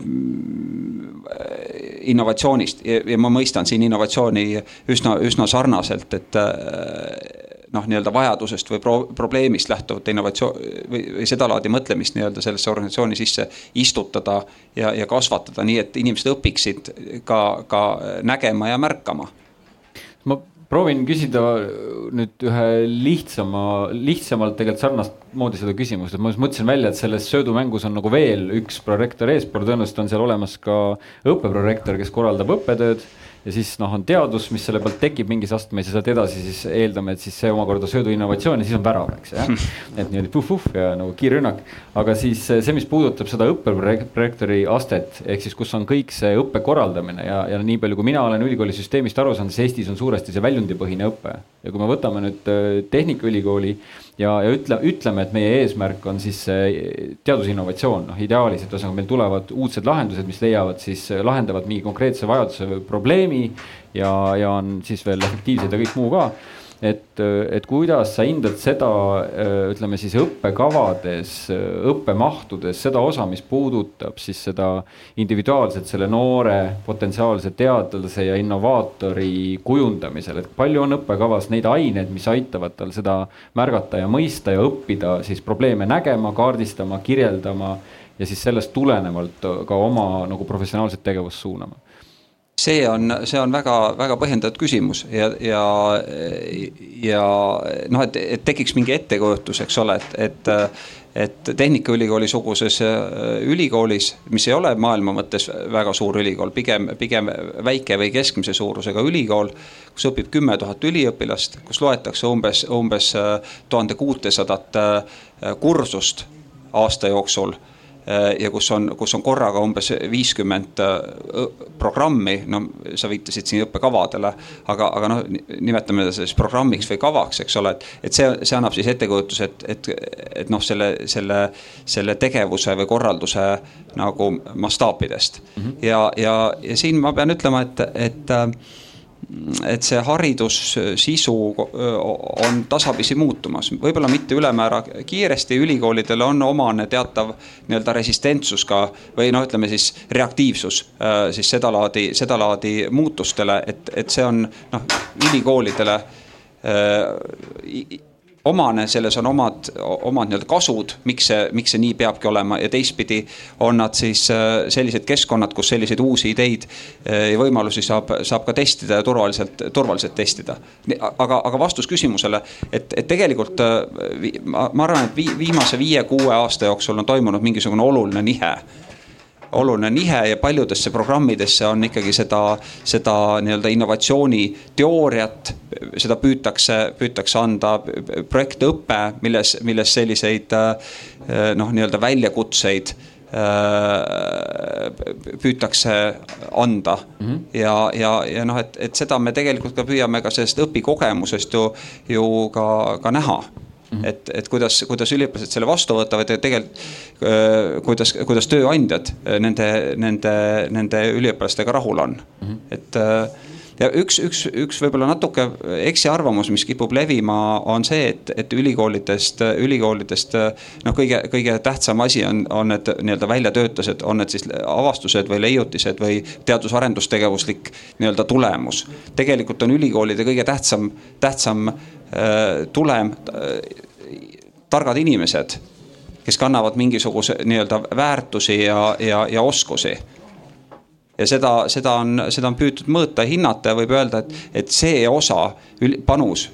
innovatsioonist. Ja, ja ma mõistan siin innovatsiooni üsna, üsna sarnaselt, et äh, noh, nii-öelda vajadusest või pro probleemist lähtuvat innovatsioon või, või sedalaadi mõtlemist nii-öelda sellesse organisatsiooni sisse istutada ja, ja kasvatada, nii et inimesed õpiksid ka, ka nägema ja märkama. ma proovin küsida nüüd ühe lihtsama, lihtsamalt tegelikult sarnast moodi seda küsimust, et ma just mõtlesin välja, et selles söödumängus on nagu veel üks prorektor eespool, tõenäoliselt on seal olemas ka õppeprorektor, kes korraldab õppetööd ja siis noh, on teadus, mis selle pealt tekib mingis astmes ja sealt edasi siis eeldame, et siis see omakorda söödu innovatsioon ja siis on värav, eks jah. et niimoodi puh-puh ja nagu kiirrünnak. aga siis see, mis puudutab seda õppeprojektori astet, ehk siis kus on kõik see õppe korraldamine ja, ja nii palju, kui mina olen ülikoolisüsteemist aru saanud, siis Eestis on suuresti see väljundipõhine õpe. ja kui me võtame nüüd äh, Tehnikaülikooli ja, ja ütle, ütleme, et meie eesmärk on siis teadusinnovatsioon, noh ideaalis, et ühesõnaga meil tulevad uudsed lahendused, mis leiavad siis, lahendavad mingi konkreetse vajaduse või probleemi ja, ja on siis veel efektiivsed ja kõik muu ka et, et kuidas sa hindad seda, ütleme siis õppekavades, õppemahtudes seda osa, mis puudutab siis seda individuaalselt selle noore potentsiaalse teadlase ja innovaatori kujundamisel, et palju on õppekavas neid aineid, mis aitavad tal seda märgata ja mõista ja õppida siis probleeme nägema, kaardistama, kirjeldama ja siis sellest tulenevalt ka oma nagu professionaalset tegevust suunama see on, see on väga-väga põhjendatud küsimus ja, ja, ja noh, et, et tekiks mingi ettekujutus, eks ole, et, et et Tehnikaülikooli suguses äh, ülikoolis, mis ei ole maailma mõttes väga suur ülikool, pigem, pigem väike või keskmise suurusega ülikool. kus õpib kümme tuhat üliõpilast, kus loetakse umbes, umbes äh, tuhande kuutesadat äh, kursust aasta jooksul ja kus on, kus on korraga umbes viiskümmend äh, programmi, no sa viitasid siin õppekavadele, aga, aga noh, nimetame seda siis programmiks või kavaks, eks ole, et, et see, see annab siis ettekujutuse, et, et, et noh, selle, selle, selle tegevuse või korralduse nagu mastaapidest mm. -hmm. ja, ja, ja siin ma pean ütlema, et, et äh, et see haridussisu on tasapisi muutumas, võib-olla mitte ülemäära kiiresti, ülikoolidel on omane teatav nii-öelda resistentsus ka või noh, ütleme siis reaktiivsus siis sedalaadi, sedalaadi muutustele, et, et see on noh, ülikoolidele omane, selles on omad, omad nii-öelda kasud, miks see, miks see nii peabki olema ja teistpidi on nad siis äh, sellised keskkonnad, kus selliseid uusi ideid äh, ja võimalusi saab, saab ka testida ja turvaliselt, turvaliselt testida. aga, aga vastus küsimusele, et, et tegelikult äh, ma, ma arvan, et viimase viie-kuue aasta jooksul on toimunud mingisugune oluline nihe oluline nihe ja paljudesse programmidesse on ikkagi seda, seda nii-öelda innovatsiooni teooriat, seda püütakse, püütakse anda projektõpe, milles, milles selliseid noh, nii-öelda väljakutseid püütakse anda mm. -hmm. ja, ja, ja noh, et, et seda me tegelikult ka püüame ka sellest õpikogemusest ju, ju ka, ka näha Mm -hmm. et, et kuidas, kuidas üliõpilased selle vastu võtavad ja tegelikult äh, kuidas, kuidas tööandjad äh, nende, nende, nende üliõpilastega rahul on mm, -hmm. et äh, ja üks, üks, üks võib-olla natuke eksiarvamus, mis kipub levima, on see, et, et ülikoolidest, ülikoolidest noh, kõige, kõige tähtsam asi on, on need nii-öelda väljatöötused, on need siis avastused või leiutised või teadus-arendustegevuslik nii-öelda tulemus. tegelikult on ülikoolide kõige tähtsam, tähtsam Äh, tulem, äh, targad inimesed, kes kannavad mingisuguse nii-öelda väärtusi ja, ja, ja oskusi ja seda, seda on, seda on püütud mõõta hinnata ja võib öelda, et, et see osa, panus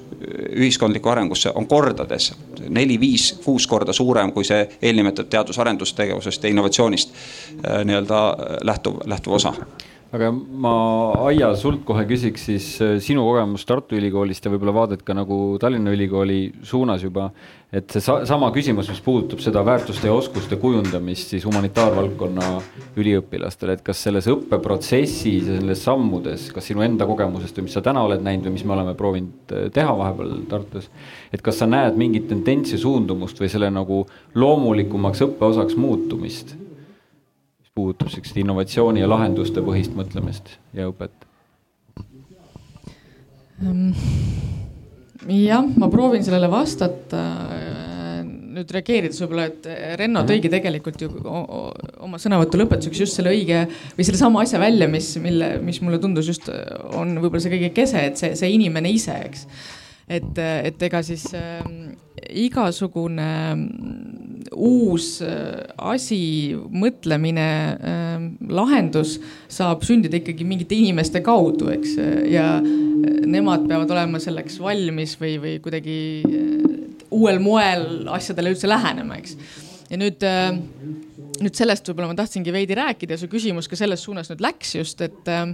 ühiskondlikku arengusse on kordades neli, viis, kuus korda suurem kui see eelnimetatud teadus-arendustegevusest ja innovatsioonist äh, nii-öelda lähtuv, lähtuv osa aga ma, Aija, sult kohe küsiks siis äh, sinu kogemust Tartu Ülikoolist ja võib-olla vaadet ka nagu Tallinna Ülikooli suunas juba. et see sa sama küsimus, mis puudutab seda väärtuste ja oskuste kujundamist siis humanitaarvaldkonna üliõpilastele, et kas selles õppeprotsessis ja selles sammudes, kas sinu enda kogemusest või mis sa täna oled näinud või mis me oleme proovinud äh, teha vahepeal Tartus. et kas sa näed mingit tendentsi, suundumust või selle nagu loomulikumaks õppeosaks muutumist puudutab sihukest innovatsiooni ja lahenduste põhist mõtlemist ja õpet? Ehm, jah, ma proovin sellele vastata. nüüd reageerides võib-olla, et Renno tõigi tegelikult ju oma sõnavõtu lõpetuseks just selle õige või sellesama asja välja, mis, mille, mis mulle tundus just on võib-olla see kõige kese, et see, see inimene ise, eks et, et ega siis äh, igasugune äh, uus äh, asi, mõtlemine äh,, lahendus saab sündida ikkagi mingite inimeste kaudu, eks, ja nemad peavad olema selleks valmis või, või kuidagi äh, uuel moel asjadele üldse lähenema, eks. ja nüüd äh, nüüd sellest võib-olla ma tahtsingi veidi rääkida su küsimus ka selles suunas nüüd läks just, et äh,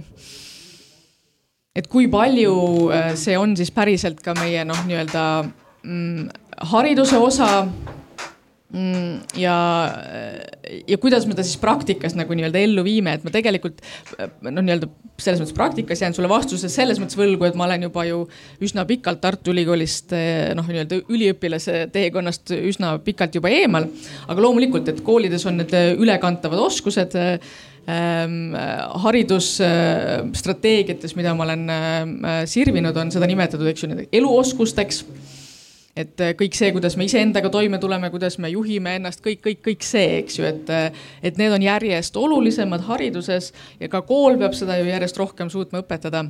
et kui palju äh, see on siis päriselt ka meie noh, nii-öelda mm, hariduse osa mm,. ja, ja kuidas me ta siis praktikas nagu nii-öelda ellu viime, et ma tegelikult noh, nii-öelda selles mõttes praktikas jään sulle vastuse selles mõttes võlgu, et ma olen juba ju üsna pikalt Tartu Ülikoolist noh, nii-öelda üliõpilase teekonnast üsna pikalt juba eemal. aga loomulikult, et koolides on need ülekantavad oskused Ähm, haridusstrateegiates, mida ma olen äh, sirvinud, on seda nimetatud, eks ju, eluoskusteks. Et äh, kõik see, kuidas me iseendaga toime tuleme, kuidas me juhime ennast, kõik, kõik, kõik see, eks ju, et, äh, et need on järjest olulisemad hariduses ja ka kool peab seda ju järjest rohkem suutma õpetada.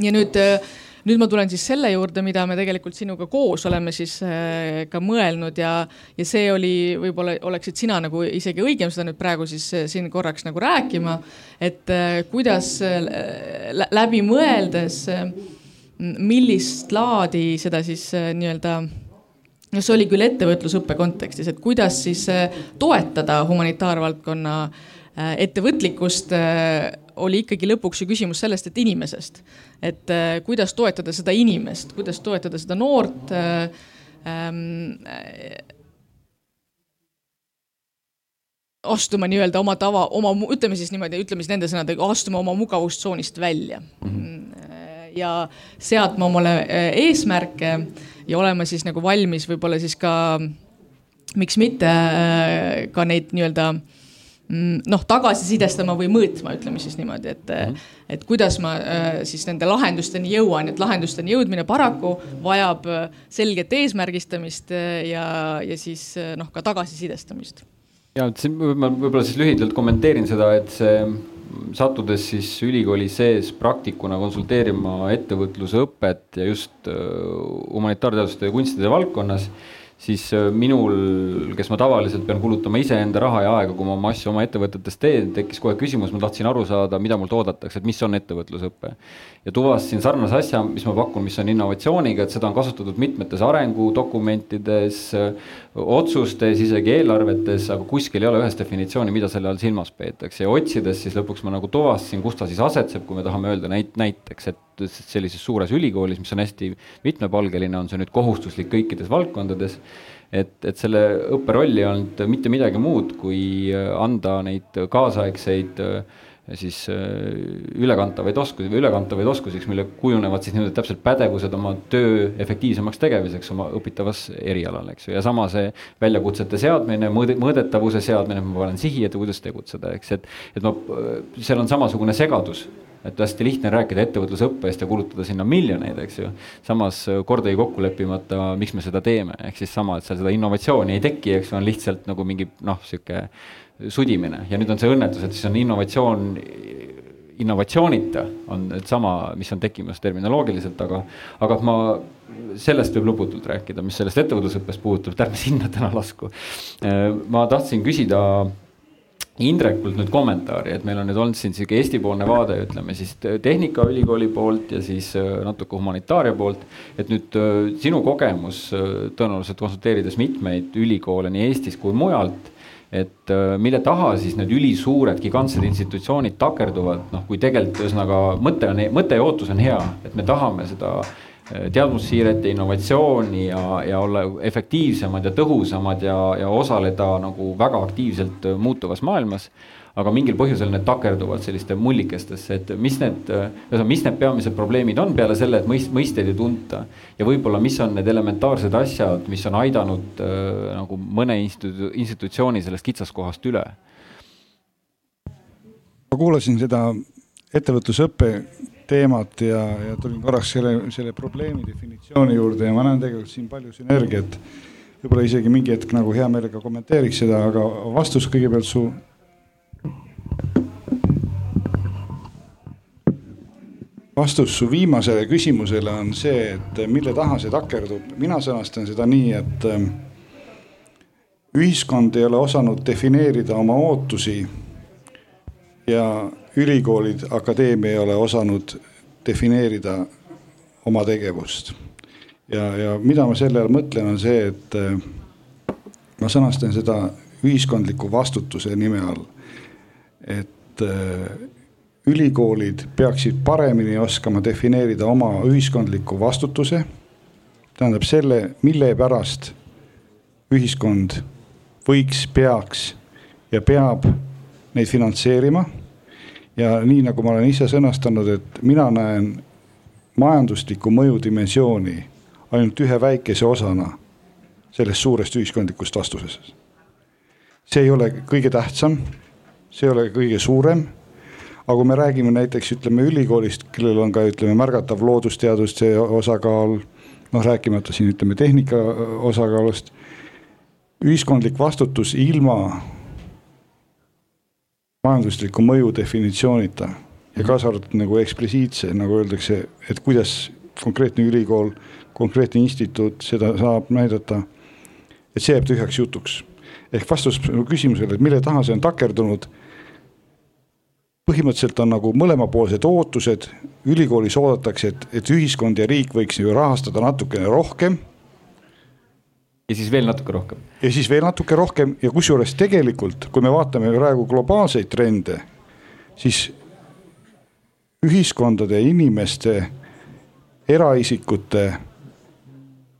ja nüüd nüüd ma tulen siis selle juurde, mida me tegelikult sinuga koos oleme siis äh, ka mõelnud ja, ja see oli, võib-olla oleksid sina nagu isegi õigem seda nüüd praegu siis äh, siin korraks nagu rääkima, et äh, kuidas läbi mõeldes, millist laadi seda siis nii-öelda no see oli küll ettevõtlusõppe kontekstis, et kuidas siis toetada humanitaarvaldkonna ettevõtlikkust oli ikkagi lõpuks ju küsimus sellest, et inimesest. et äh, kuidas toetada seda inimest, kuidas toetada seda noort äh,. Ähm, astuma nii-öelda oma tava, oma, ütleme siis niimoodi, ütleme siis nende sõnadega, astuma oma mugavustsoonist välja mm. -hmm. Ja seadma omale äh, eesmärke ja olema siis nagu valmis võib-olla siis ka, miks mitte äh, ka neid nii-öelda Mm, noh, tagasisidestama või mõõtma, ütleme siis niimoodi, et mm, -hmm. et kuidas ma siis nende lahendusteni jõuan, et lahendusteni jõudmine paraku vajab selget eesmärgistamist ja, ja siis noh, ka tagasisidestamist. ja siin ma võib-olla siis lühidalt kommenteerin seda, et see sattudes siis ülikooli sees praktikuna konsulteerima ettevõtluse õpet ja just humanitaarteaduste ja kunstide valdkonnas siis äh, minul, kes ma tavaliselt pean kulutama iseenda raha ja aega, kui ma oma asju oma ettevõtetes teen, tekkis kohe küsimus, ma tahtsin aru saada, mida mult oodatakse, et mis on ettevõtlusõpe. ja tuvastasin sarnase asja, mis ma pakun, mis on innovatsiooniga, et seda on kasutatud mitmetes arengudokumentides, otsustes, isegi eelarvetes, aga kuskil ei ole ühest definitsiooni, mida selle all silmas peetakse. Ja otsides siis lõpuks ma nagu tuvastasin, kus ta siis asetseb, kui me tahame öelda näit-, näiteks, et sellises suures ülikoolis, mis on hästi mitmepalgeline, on see nüüd kohustuslik kõikides valdkondades et, et selle õppe roll ei olnud mitte midagi muud, kui anda neid kaasaegseid äh, siis äh, ülekantavaid oskusi või ülekantavaid oskusiks, mille kujunevad siis nii-öelda täpselt pädevused oma töö efektiivsemaks tegemiseks oma õpitavas erialal, eks ju, ja sama see väljakutsete seadmine, mõõde, mõõdetavuse seadmine, ma panen sihi, et kuidas tegutseda, eks, et, et ma, seal on samasugune segadus et hästi lihtne rääkida ettevõtlusõppest ja kulutada sinna miljoneid, eks ju. samas kordagi kokku leppimata, miks me seda teeme, ehk siis sama, et seal seda innovatsiooni ei teki, eks ju, on lihtsalt nagu mingi noh, sihuke sudimine ja nüüd on see õnnetus, et siis on innovatsioon, innovatsioonita on sama, mis on tekkimas terminoloogiliselt, aga, aga ma sellest võib lõputult rääkida, mis sellest ettevõtlusõppest puutub, et ärme sinna täna lasku. ma tahtsin küsida Indrekult nüüd kommentaari, et meil on nüüd olnud siin sihuke Eesti-poolne vaade, ütleme siis Tehnikaülikooli poolt ja siis natuke humanitaaria poolt. et nüüd sinu kogemus tõenäoliselt konsulteerides mitmeid ülikoole nii Eestis kui mujalt et äh, mille taha siis need ülisuured gigantsed institutsioonid takerduvad, noh, kui tegelikult ühesõnaga mõte on, mõte ja ootus on hea, et me tahame seda äh, teadmussiiret ja innovatsiooni ja, ja olla efektiivsemad ja tõhusamad ja, ja osaleda nagu väga aktiivselt muutuvas maailmas aga mingil põhjusel need takerduvad selliste mullikestesse, et mis need, ühesõnaga, mis need peamised probleemid on peale selle, et mõist-, mõisteid ei tunta. ja võib-olla, mis on need elementaarsed asjad, mis on aidanud äh, nagu mõne institu-, institutsiooni sellest kitsaskohast üle. ma kuulasin seda ettevõtlusõppe teemat ja, ja tulin korraks selle, selle probleemi definitsiooni juurde ja ma näen tegelikult siin palju sünergiat. võib-olla isegi mingi hetk nagu hea meelega kommenteeriks seda, aga vastus kõigepealt su vastus su viimasele küsimusele on see, et mille taha see takerdub. mina sõnastan seda nii, et ähm, ühiskond ei ole osanud defineerida oma ootusi ja ülikoolid, akadeemia ei ole osanud defineerida oma tegevust. ja, ja mida ma selle all mõtlen, on see, et äh, ma sõnastan seda ühiskondliku vastutuse nime all. Et äh, ülikoolid peaksid paremini oskama defineerida oma ühiskondliku vastutuse. tähendab selle, mille pärast ühiskond võiks, peaks ja peab neid finantseerima. ja nii nagu ma olen ise sõnastanud, et mina näen majandusliku mõju dimensiooni ainult ühe väikese osana sellest suurest ühiskondlikust vastusest. see ei ole kõige tähtsam, see ei ole kõige suurem aga kui me räägime näiteks ütleme ülikoolist, kellel on ka ütleme märgatav loodusteaduste osakaal, noh rääkimata siin ütleme tehnika osakaalust. ühiskondlik vastutus ilma majandusliku mõju definitsioonita ja kaasa arvatud nagu eksplitsiitse, nagu öeldakse, et kuidas konkreetne ülikool, konkreetne instituut seda saab näidata. et see jääb tühjaks jutuks ehk vastus küsimusele, et mille taha see on takerdunud põhimõtteliselt on nagu mõlemapoolsed ootused, ülikoolis oodatakse, et, et ühiskond ja riik võiks ju rahastada natukene rohkem. ja siis veel natuke rohkem. ja siis veel natuke rohkem ja kusjuures tegelikult, kui me vaatame praegu globaalseid trende, siis ühiskondade, inimeste, eraisikute,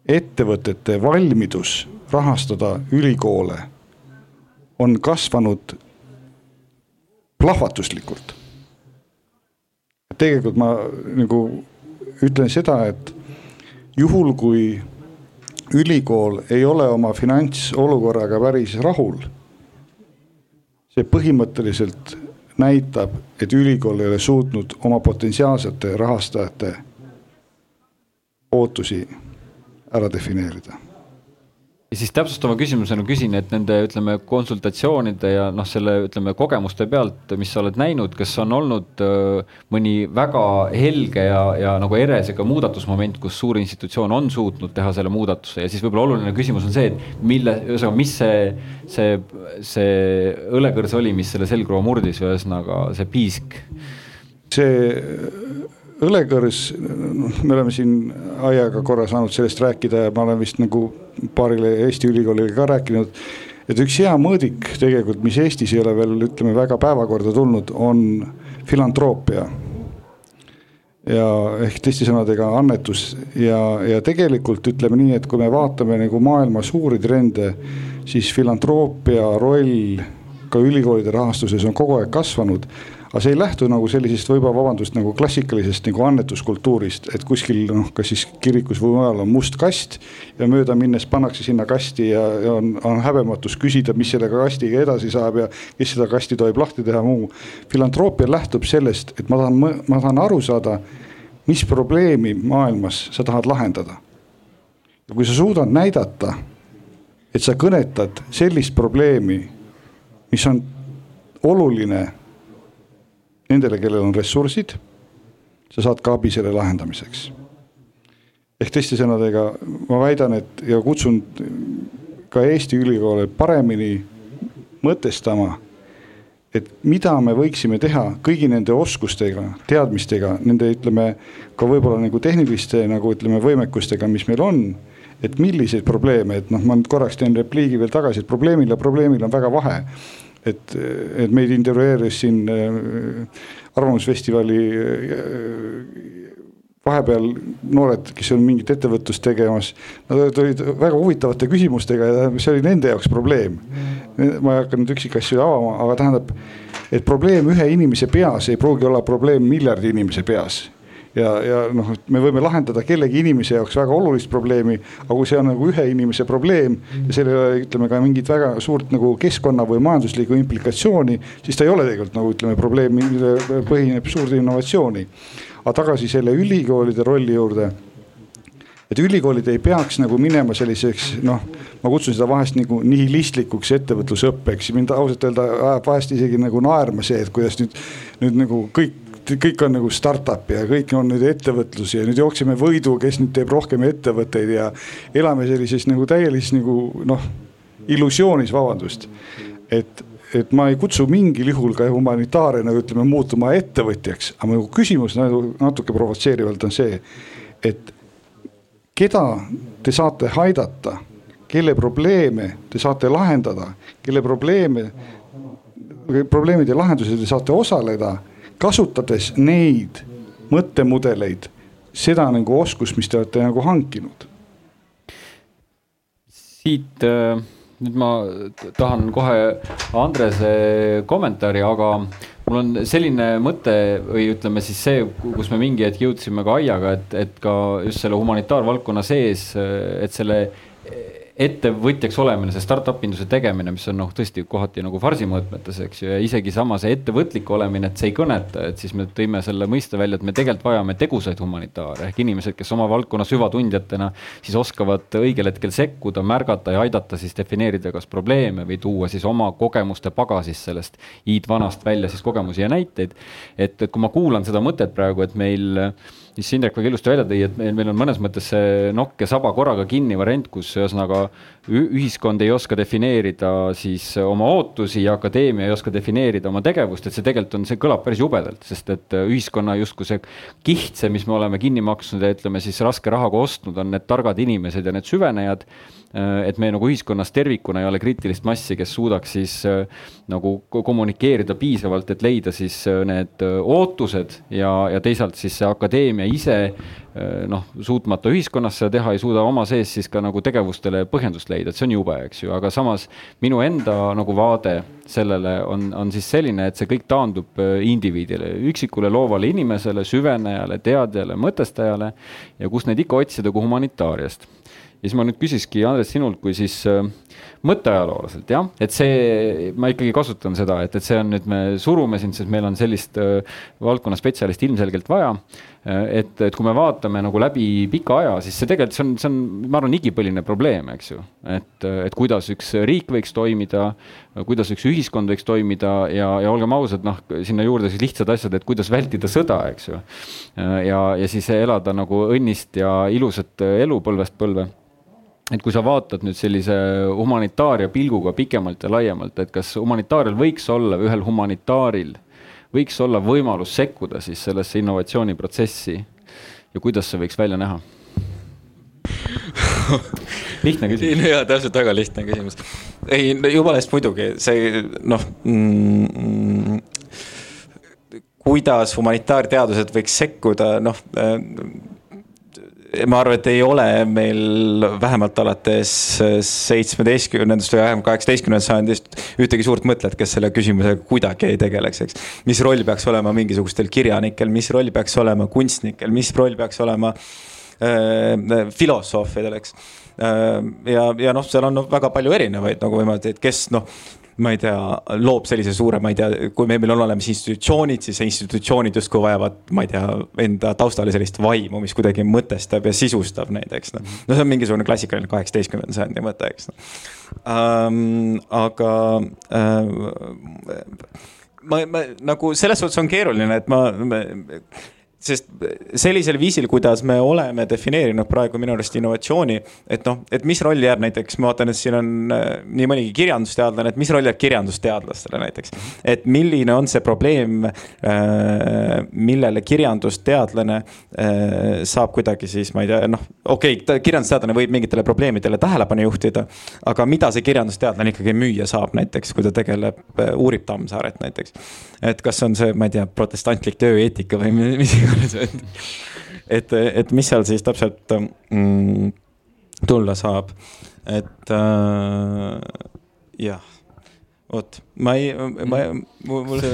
ettevõtete valmidus rahastada ülikoole on kasvanud plahvatuslikult. tegelikult ma nagu ütlen seda, et juhul, kui ülikool ei ole oma finantsolukorraga päris rahul, see põhimõtteliselt näitab, et ülikool ei ole suutnud oma potentsiaalsete rahastajate ootusi ära defineerida ja siis täpsustava küsimusena küsin, et nende, ütleme, konsultatsioonide ja noh, selle ütleme kogemuste pealt, mis sa oled näinud, kas on olnud äh, mõni väga helge ja, ja nagu eresega muudatusmoment, kus suur institutsioon on suutnud teha selle muudatuse ja siis võib-olla oluline küsimus on see, et mille, ühesõnaga, mis see, see, see õlekõrs oli, mis selle selgroo murdis, ühesõnaga see piisk? see õlekõrs, noh, me oleme siin aiaga korra saanud sellest rääkida ja ma olen vist nagu paarile Eesti ülikoolile ka rääkinud. et üks hea mõõdik tegelikult, mis Eestis ei ole veel ütleme väga päevakorda tulnud, on filantroopia. ja ehk teiste sõnadega annetus ja, ja tegelikult ütleme nii, et kui me vaatame nagu maailma suuri trende, siis filantroopia roll ka ülikoolide rahastuses on kogu aeg kasvanud aga see ei lähtu nagu sellisest võib-olla vabandust nagu klassikalisest nagu annetuskultuurist, et kuskil noh, kas siis kirikus või mujal on must kast. ja mööda minnes pannakse sinna kasti ja, ja on, on häbematus küsida, mis selle kastiga edasi saab ja kes seda kasti tohib lahti teha, muu. filantroopia lähtub sellest, et ma tahan, ma tahan aru saada, mis probleemi maailmas sa tahad lahendada. ja kui sa suudad näidata, et sa kõnetad sellist probleemi, mis on oluline nendele, kellel on ressursid, sa saad ka abi selle lahendamiseks. ehk teiste sõnadega ma väidan, et ja kutsun ka Eesti ülikoole paremini mõtestama, et mida me võiksime teha kõigi nende oskustega, teadmistega, nende ütleme ka võib-olla nagu tehniliste nagu ütleme võimekustega, mis meil on. et milliseid probleeme, et noh, ma nüüd korraks teen repliigi veel tagasi, et probleemil ja probleemil on väga vahe. Et, et meid intervjueeris siin äh, Arvamusfestivali äh, vahepeal noored, kes on mingit ettevõtlust tegemas, nad olid väga huvitavate küsimustega ja see oli nende jaoks probleem. ma ei hakka nüüd üksikasju avama, aga tähendab, et probleem ühe inimese peas ei pruugi olla probleem miljardi inimese peas ja, ja noh, me võime lahendada kellegi inimese jaoks väga olulist probleemi, aga kui see on nagu ühe inimese probleem ja sellel ei ole, ütleme ka mingit väga suurt nagu keskkonna või majanduslikku implikatsiooni, siis ta ei ole tegelikult nagu ütleme probleem, millel põhineb suurt innovatsiooni aga tagasi selle ülikoolide rolli juurde. et ülikoolid ei peaks nagu minema selliseks noh, ma kutsun seda vahest nagu nihilistlikuks ettevõtlusõppeks, mind ausalt öelda ajab vahest isegi nagu naerma see, et kuidas nüüd, nüüd nagu kõik kõik on nagu startup ja kõik on nüüd ettevõtlus ja nüüd jookseme võidu, kes nüüd teeb rohkem ettevõtteid ja elame sellises nagu täielises nagu noh, illusioonis, vabandust. et et ma ei kutsu mingil juhul ka humanitaare nagu ütleme muutuma ettevõtjaks, aga mu küsimus nagu natuke provotseerivalt on see, et keda te saate aidata, kelle probleeme te saate lahendada, kelle probleeme, probleemide lahenduses te saate osaleda, kasutades neid mõttemudeleid, seda nagu oskust, mis te olete nagu hankinud. siit äh nüüd ma tahan kohe Andrese kommentaari, aga mul on selline mõte või ütleme siis see, kus me mingi hetk jõudsime ka Aiaga, et, et ka just selle humanitaarvaldkonna sees, et selle ettevõtjaks olemine, see startup induse tegemine, mis on noh, tõesti kohati nagu farsi mõõtmetes, eks ju, ja isegi sama see ettevõtlik olemine, et see ei kõneta, et siis me tõime selle mõiste välja, et me tegelikult vajame tegusaid humanitaare ehk inimesed, kes oma valdkonna süvatundjatena siis oskavad õigel hetkel sekkuda, märgata ja aidata siis defineerida kas probleeme või tuua siis oma kogemuste pagasist sellest iidvanast välja siis kogemusi ja näiteid. et, et kui ma kuulan seda mõtet praegu, et meil mis Indrek väga ilusti välja tõi, et meil, meil on mõnes mõttes see nokk ja saba korraga kinni variant, kus ühesõnaga ühiskond ei oska defineerida siis oma ootusi ja akadeemia ei oska defineerida oma tegevust, et see tegelikult on, see kõlab päris jubedalt, sest et ühiskonna justkui see kihtse, mis me oleme kinni maksnud ja ütleme siis raske rahaga ostnud, on need targad inimesed ja need süvenejad Äh, et me nagu ühiskonnas tervikuna ei ole kriitilist massi, kes suudaks siis äh, nagu kommunikeerida piisavalt, et leida siis äh, need ootused ja, ja teisalt siis see akadeemia ise noh, suutmata ühiskonnas seda teha, ei suuda oma sees siis ka nagu tegevustele põhjendust leida, et see on jube, eks ju, aga samas minu enda nagu vaade sellele on, on siis selline, et see kõik taandub indiviidile, üksikule loovale inimesele, süvenejale, teadjale, mõtestajale ja kust neid ikka otsida kui humanitaariast. Ja siis ma nüüd küsiski, Andres, sinult kui siis äh, mõtteajaloolaselt jah, et see, ma ikkagi kasutan seda, et, et see on nüüd, me surume sind, sest meil on sellist äh, valdkonna spetsialisti ilmselgelt vaja. äh,. Et, et kui me vaatame nagu läbi pika aja, siis see tegelikult, see on, see on, ma arvan, igipõline probleem, eks ju. et, et kuidas üks riik võiks toimida, kuidas üks ühiskond võiks toimida ja, ja olgem ausad, noh, sinna juurde siis lihtsad asjad, et kuidas vältida sõda, eks ju. ja, ja siis elada nagu õnnist ja ilusat elu põlvest põlve et kui sa vaatad nüüd sellise humanitaaria pilguga pikemalt ja laiemalt, et kas humanitaarial võiks olla, ühel humanitaaril võiks olla võimalus sekkuda siis sellesse innovatsiooniprotsessi ja kuidas see võiks välja näha? lihtne küsimus. jaa, täpselt väga lihtne küsimus. ei, jumala eest muidugi, see noh mm, kuidas humanitaarteadused võiks sekkuda, noh ma arvan, et ei ole meil vähemalt alates seitsmeteistkümnendast või vähemalt kaheksateistkümnendast sajandist ühtegi suurt mõtlet, kes selle küsimusega kuidagi ei tegeleks, eks. mis roll peaks olema mingisugustel kirjanikel, mis roll peaks olema kunstnikel, mis roll peaks olema äh, filosoofidel, eks äh,. ja, ja noh, seal on väga palju erinevaid nagu võimalusi, et kes noh ma ei tea, loob sellise suure, ma ei tea, kui meil on olemas institutsioonid, siis institutsioonid justkui vajavad, ma ei tea, enda taustale sellist vaimu, mis kuidagi mõtestab ja sisustab neid, eks noh. no see on mingisugune klassikaline kaheksateistkümnenda sajandi mõte, eks noh um,. aga um, ma, ma nagu selles suhtes on keeruline, et ma, ma sest sellisel viisil, kuidas me oleme defineerinud praegu minu arust innovatsiooni, et noh, et mis roll jääb näiteks, ma vaatan, et siin on äh, nii mõnigi kirjandusteadlane, et mis roll jääb kirjandusteadlastele näiteks. et milline on see probleem, äh, millele kirjandusteadlane äh, saab kuidagi siis, ma ei tea, noh, okei okay,, kirjandusteadlane võib mingitele probleemidele tähelepanu juhtida. aga mida see kirjandusteadlane ikkagi müüa saab näiteks, kui ta tegeleb, uurib Tammsaaret näiteks. et kas on see, ma ei tea, protestantlik tööeetika või mis iganes iganes, et, et, et mis seal siis täpselt mm, tulla saab, et äh, jah, vot, ma ei, ma, mul.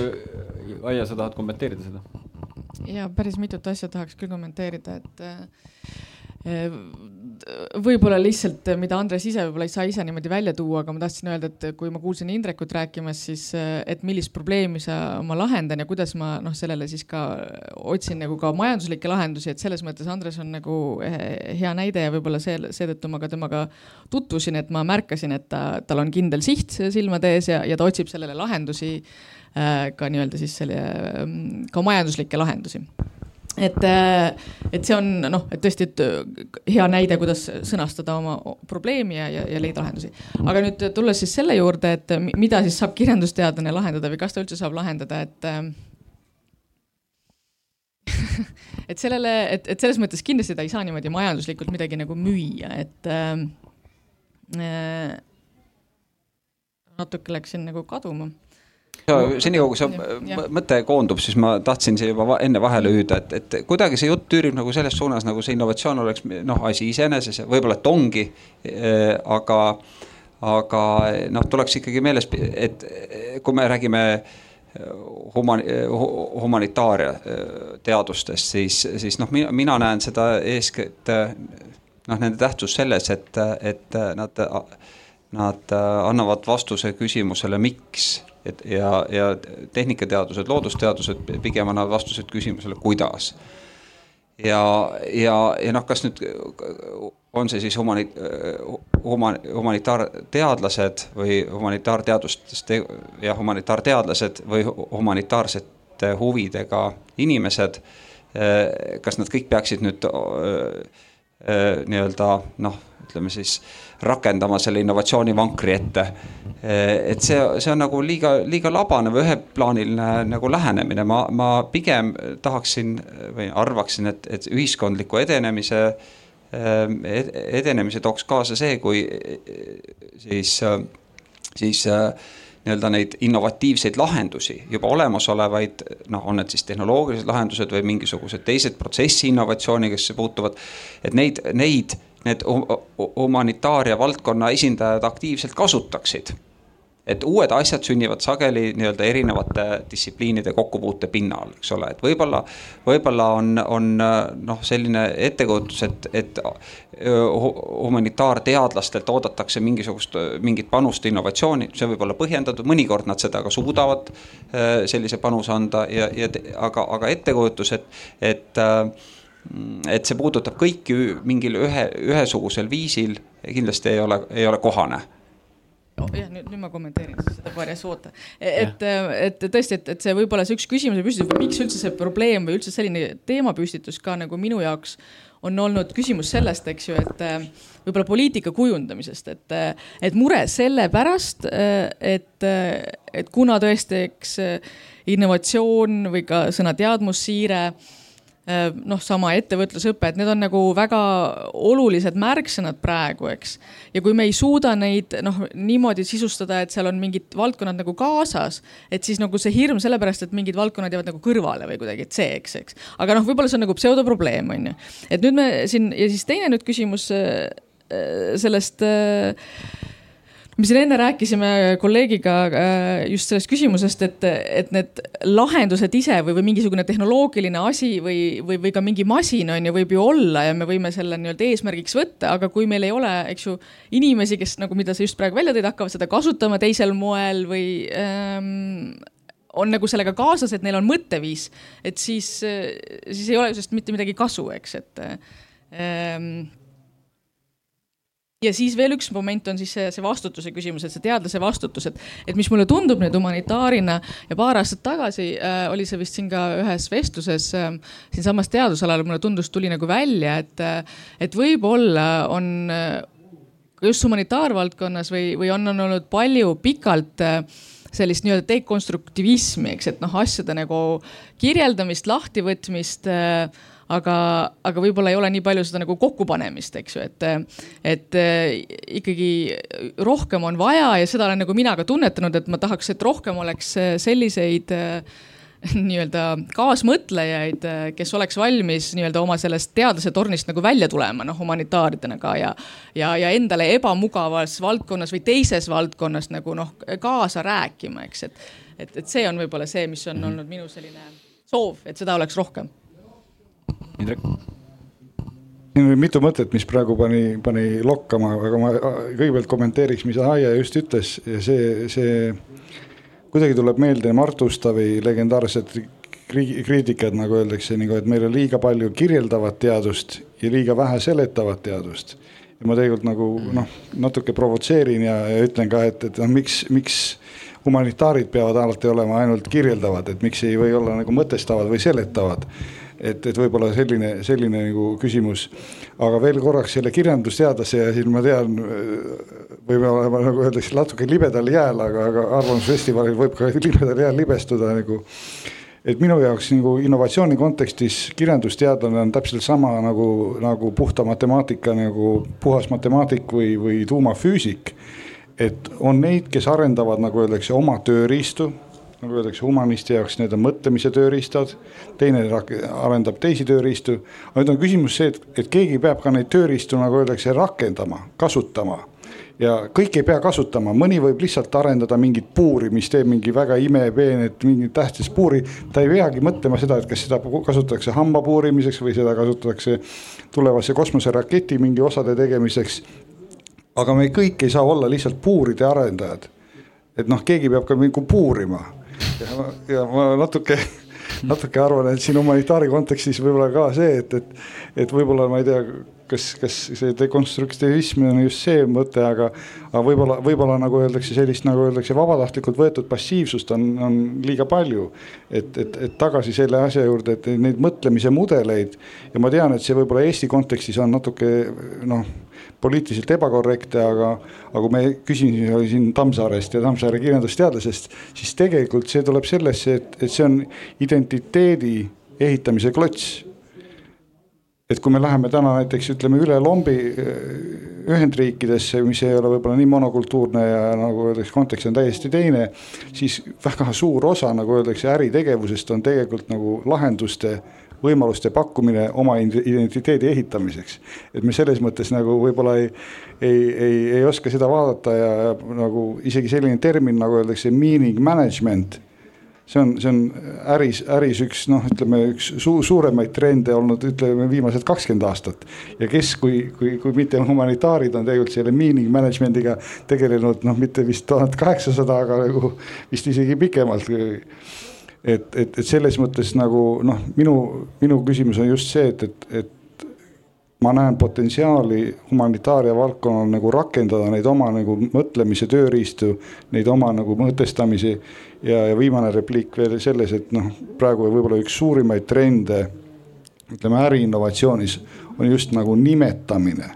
Aija, sa tahad kommenteerida seda? ja päris mitut asja tahaks küll kommenteerida, et äh, võib-olla lihtsalt, mida Andres ise võib-olla ei saa ise niimoodi välja tuua, aga ma tahtsin öelda, et kui ma kuulsin Indrekut rääkimas, siis et millist probleemi sa, ma lahendan ja kuidas ma noh, sellele siis ka otsin nagu ka majanduslikke lahendusi, et selles mõttes Andres on nagu hea näide ja võib-olla see, seetõttu ma ka temaga tutvusin, et ma märkasin, et ta, tal on kindel siht silmade ees ja, ja ta otsib sellele lahendusi äh, ka nii-öelda siis selle, ka majanduslikke lahendusi et, äh, et see on noh, et tõesti, et äh, hea näide, kuidas sõnastada oma probleemi ja, ja, ja leida lahendusi. aga nüüd tulles siis selle juurde, et mida siis saab kirjandusteadlane lahendada või kas ta üldse saab lahendada, et äh, et sellele, et, et selles mõttes kindlasti ta ei saa niimoodi majanduslikult midagi nagu müüa, et äh, natuke läksin nagu kaduma senikaua, kui see mõte koondub, siis ma tahtsin siia juba enne vahele hüüda, et, et kuidagi see jutt tüürib nagu selles suunas, nagu see innovatsioon oleks noh, asi iseeneses ja võib-olla, et ongi. Eh, aga, aga noh, tuleks ikkagi meeles, et kui me räägime human-, humanitaaria teadustest, siis, siis noh, mina, mina näen seda eeskätt noh, nende tähtsus selles, et, et nad, nad annavad vastuse küsimusele, miks et ja, ja tehnikateadused, loodusteadused pigem annavad vastused küsimusele, kuidas. ja, ja, ja noh, kas nüüd on see siis humani-, human-, humanitaarteadlased või humanitaarteadustest ja humanitaarteadlased või humanitaarsete huvidega inimesed. kas nad kõik peaksid nüüd nii-öelda noh, ütleme siis rakendama selle innovatsioonivankri ette. et see, see on nagu liiga, liiga labane või üheplaaniline nagu lähenemine, ma, ma pigem tahaksin või arvaksin, et, et ühiskondliku edenemise edenemise tooks kaasa see, kui siis, siis nii-öelda neid innovatiivseid lahendusi, juba olemasolevaid, noh, on need siis tehnoloogilised lahendused või mingisugused teised protsessi innovatsiooniga puutuvad. et neid, neid need humanitaaria valdkonna esindajad aktiivselt kasutaksid. et uued asjad sünnivad sageli nii-öelda erinevate distsipliinide kokkupuute pinnal, eks ole, et võib-olla, võib-olla on, on noh, selline ettekujutus, et, et humanitaarteadlastelt oodatakse mingisugust, mingit panust innovatsiooni, see võib olla põhjendatud, mõnikord nad seda ka suudavad sellise panuse anda ja, ja aga, aga ettekujutus, et, et et see puudutab kõiki mingil ühe, ühesugusel viisil, kindlasti ei ole, ei ole kohane oh,. jah, nüüd, nüüd ma kommenteerin seda paari asja, oota. et, et tõesti, et, et see võib-olla see üks küsimuse püstitus miks üldse see probleem või üldse selline teemapüstitus ka nagu minu jaoks on olnud küsimus sellest, eks ju, et võib-olla poliitika kujundamisest, et, et mure selle pärast, et, et kuna tõesti, eks innovatsioon või ka sõna teadmussiire Äh, noh, sama ettevõtlusõpe, et need on nagu väga olulised märksõnad praegu, eks. ja kui me ei suuda neid noh, niimoodi sisustada, et seal on mingid valdkonnad nagu kaasas, et siis nagu see hirm sellepärast, et mingid valdkonnad jäävad nagu kõrvale või kuidagi, et see, eks, eks. aga noh, võib-olla see on nagu pseudoprobleem, on ju. et nüüd me siin ja siis teine nüüd küsimus äh, sellest äh, me siin enne rääkisime kolleegiga äh, just sellest küsimusest, et, et need lahendused ise või, või mingisugune tehnoloogiline asi või, või, või ka mingi masin on ju, võib ju olla ja me võime selle nii-öelda eesmärgiks võtta, aga kui meil ei ole, eks ju, inimesi, kes nagu, mida sa just praegu välja tõid, hakkavad seda kasutama teisel moel või ähm, on nagu sellega kaasas, et neil on mõtteviis, et siis, siis ei ole sellest mitte midagi kasu, eks, et ähm, ja siis veel üks moment on siis see, see vastutuse küsimus, et see teadlase vastutus, et, et mis mulle tundub nüüd humanitaarina ja paar aastat tagasi äh, oli see vist siin ka ühes vestluses äh, siinsamas teadusalal, mulle tundus, tuli nagu välja, et, äh, et võib-olla on äh, just humanitaarvaldkonnas või, või on, on olnud palju pikalt äh, sellist nii-öelda dekonstruktivismi, eks, et noh, asjade nagu kirjeldamist, lahtivõtmist äh, aga, aga võib-olla ei ole nii palju seda nagu kokkupanemist, eks ju, et, et ikkagi rohkem on vaja ja seda olen nagu mina ka tunnetanud, et ma tahaks, et rohkem oleks selliseid nii-öelda kaasmõtlejaid, kes oleks valmis nii-öelda oma sellest teadlase tornist nagu välja tulema, noh, humanitaaridena ka ja, ja, ja endale ebamugavas valdkonnas või teises valdkonnas nagu noh, kaasa rääkima, eks, et, et, et see on võib-olla see, mis on olnud minu selline soov, et seda oleks rohkem Indrek? siin oli mitu mõtet, mis praegu pani, pani lokkama, aga ma kõigepealt kommenteeriks, mis Aie just ütles see, see kuidagi tuleb meelde Mart Ustavi legendaarsed kriitikad, nagu öeldakse, nagu et meil on liiga palju kirjeldavat teadust ja liiga vähe seletavat teadust. ja ma tegelikult nagu noh, natuke provotseerin ja, ja ütlen ka, et, et noh, miks, miks humanitaarid peavad alati olema ainult kirjeldavad, et miks ei või olla nagu mõtestavad või seletavad et, et võib-olla selline, selline nagu küsimus. aga veel korraks selle kirjandusteadlase ja siin ma tean, võime olema nagu öeldakse natuke libedal jääl, aga, aga arvamusfestivalil võib ka libedal jääl libestuda nagu et minu jaoks nagu innovatsiooni kontekstis kirjandusteadlane on täpselt sama nagu, nagu puhta matemaatika nagu puhas matemaatik või, või tuumafüüsik. et on neid, kes arendavad, nagu öeldakse, oma tööriistu nagu öeldakse, humanisti jaoks need on mõtlemise tööriistad, teine arendab teisi tööriistu. nüüd on küsimus see, et, et keegi peab ka neid tööriistu, nagu öeldakse, rakendama, kasutama ja kõik ei pea kasutama, mõni võib lihtsalt arendada mingit puuri, mis teeb mingi väga imepeenet, mingit tähtsat puuri. ta ei peagi mõtlema seda, et kas seda kasutatakse hamba puurimiseks või seda kasutatakse tulevase kosmoseraketi mingi osade tegemiseks. aga me kõik ei saa olla lihtsalt puuride arendajad. et noh, keegi peab ka nagu puurima ja, ja ma natuke, natuke arvan, et siin humanitaari kontekstis võib-olla ka see, et, et, et võib-olla ma ei tea, kas, kas see dekonstruktivism on just see mõte, aga, aga võib-olla, võib-olla nagu öeldakse sellist, nagu öeldakse, vabatahtlikult võetud passiivsust on, on liiga palju. et, et, et tagasi selle asja juurde, et neid mõtlemise mudeleid ja ma tean, et see võib-olla Eesti kontekstis on natuke noh poliitiliselt ebakorrektne, aga, aga kui me küsisime siin Tammsaarest ja Tammsaare kirjandusteadlasest, siis tegelikult see tuleb sellesse, et, et see on identiteedi ehitamise klots. et kui me läheme täna näiteks ütleme üle lombi äh, Ühendriikidesse, mis ei ole võib-olla nii monokultuurne ja nagu öeldakse, kontekst on täiesti teine, siis väga suur osa, nagu öeldakse, äritegevusest on tegelikult nagu lahenduste võimaluste pakkumine oma identiteedi ehitamiseks. et me selles mõttes nagu võib-olla ei, ei, ei, ei oska seda vaadata ja, nagu isegi selline termin nagu öeldakse meaning management see on, see on äris, äris üks noh, ütleme üks su, suuremaid trende olnud, ütleme viimased kakskümmend aastat. ja kes, kui, kui, kui mitte humanitaarid on tegelikult selle meaning management'iga tegelenud noh, mitte vist tuhat kaheksasada, aga nagu vist isegi pikemalt et, et, et selles mõttes nagu noh, minu, minu küsimus on just see, et, et, et ma näen potentsiaali humanitaaria valdkonnal nagu rakendada neid oma nagu mõtlemise tööriistu, neid oma nagu mõtestamisi. ja, ja viimane repliik veel selles, et noh, praegu võib-olla üks suurimaid trende ütleme äriinnovatsioonis on just nagu nimetamine,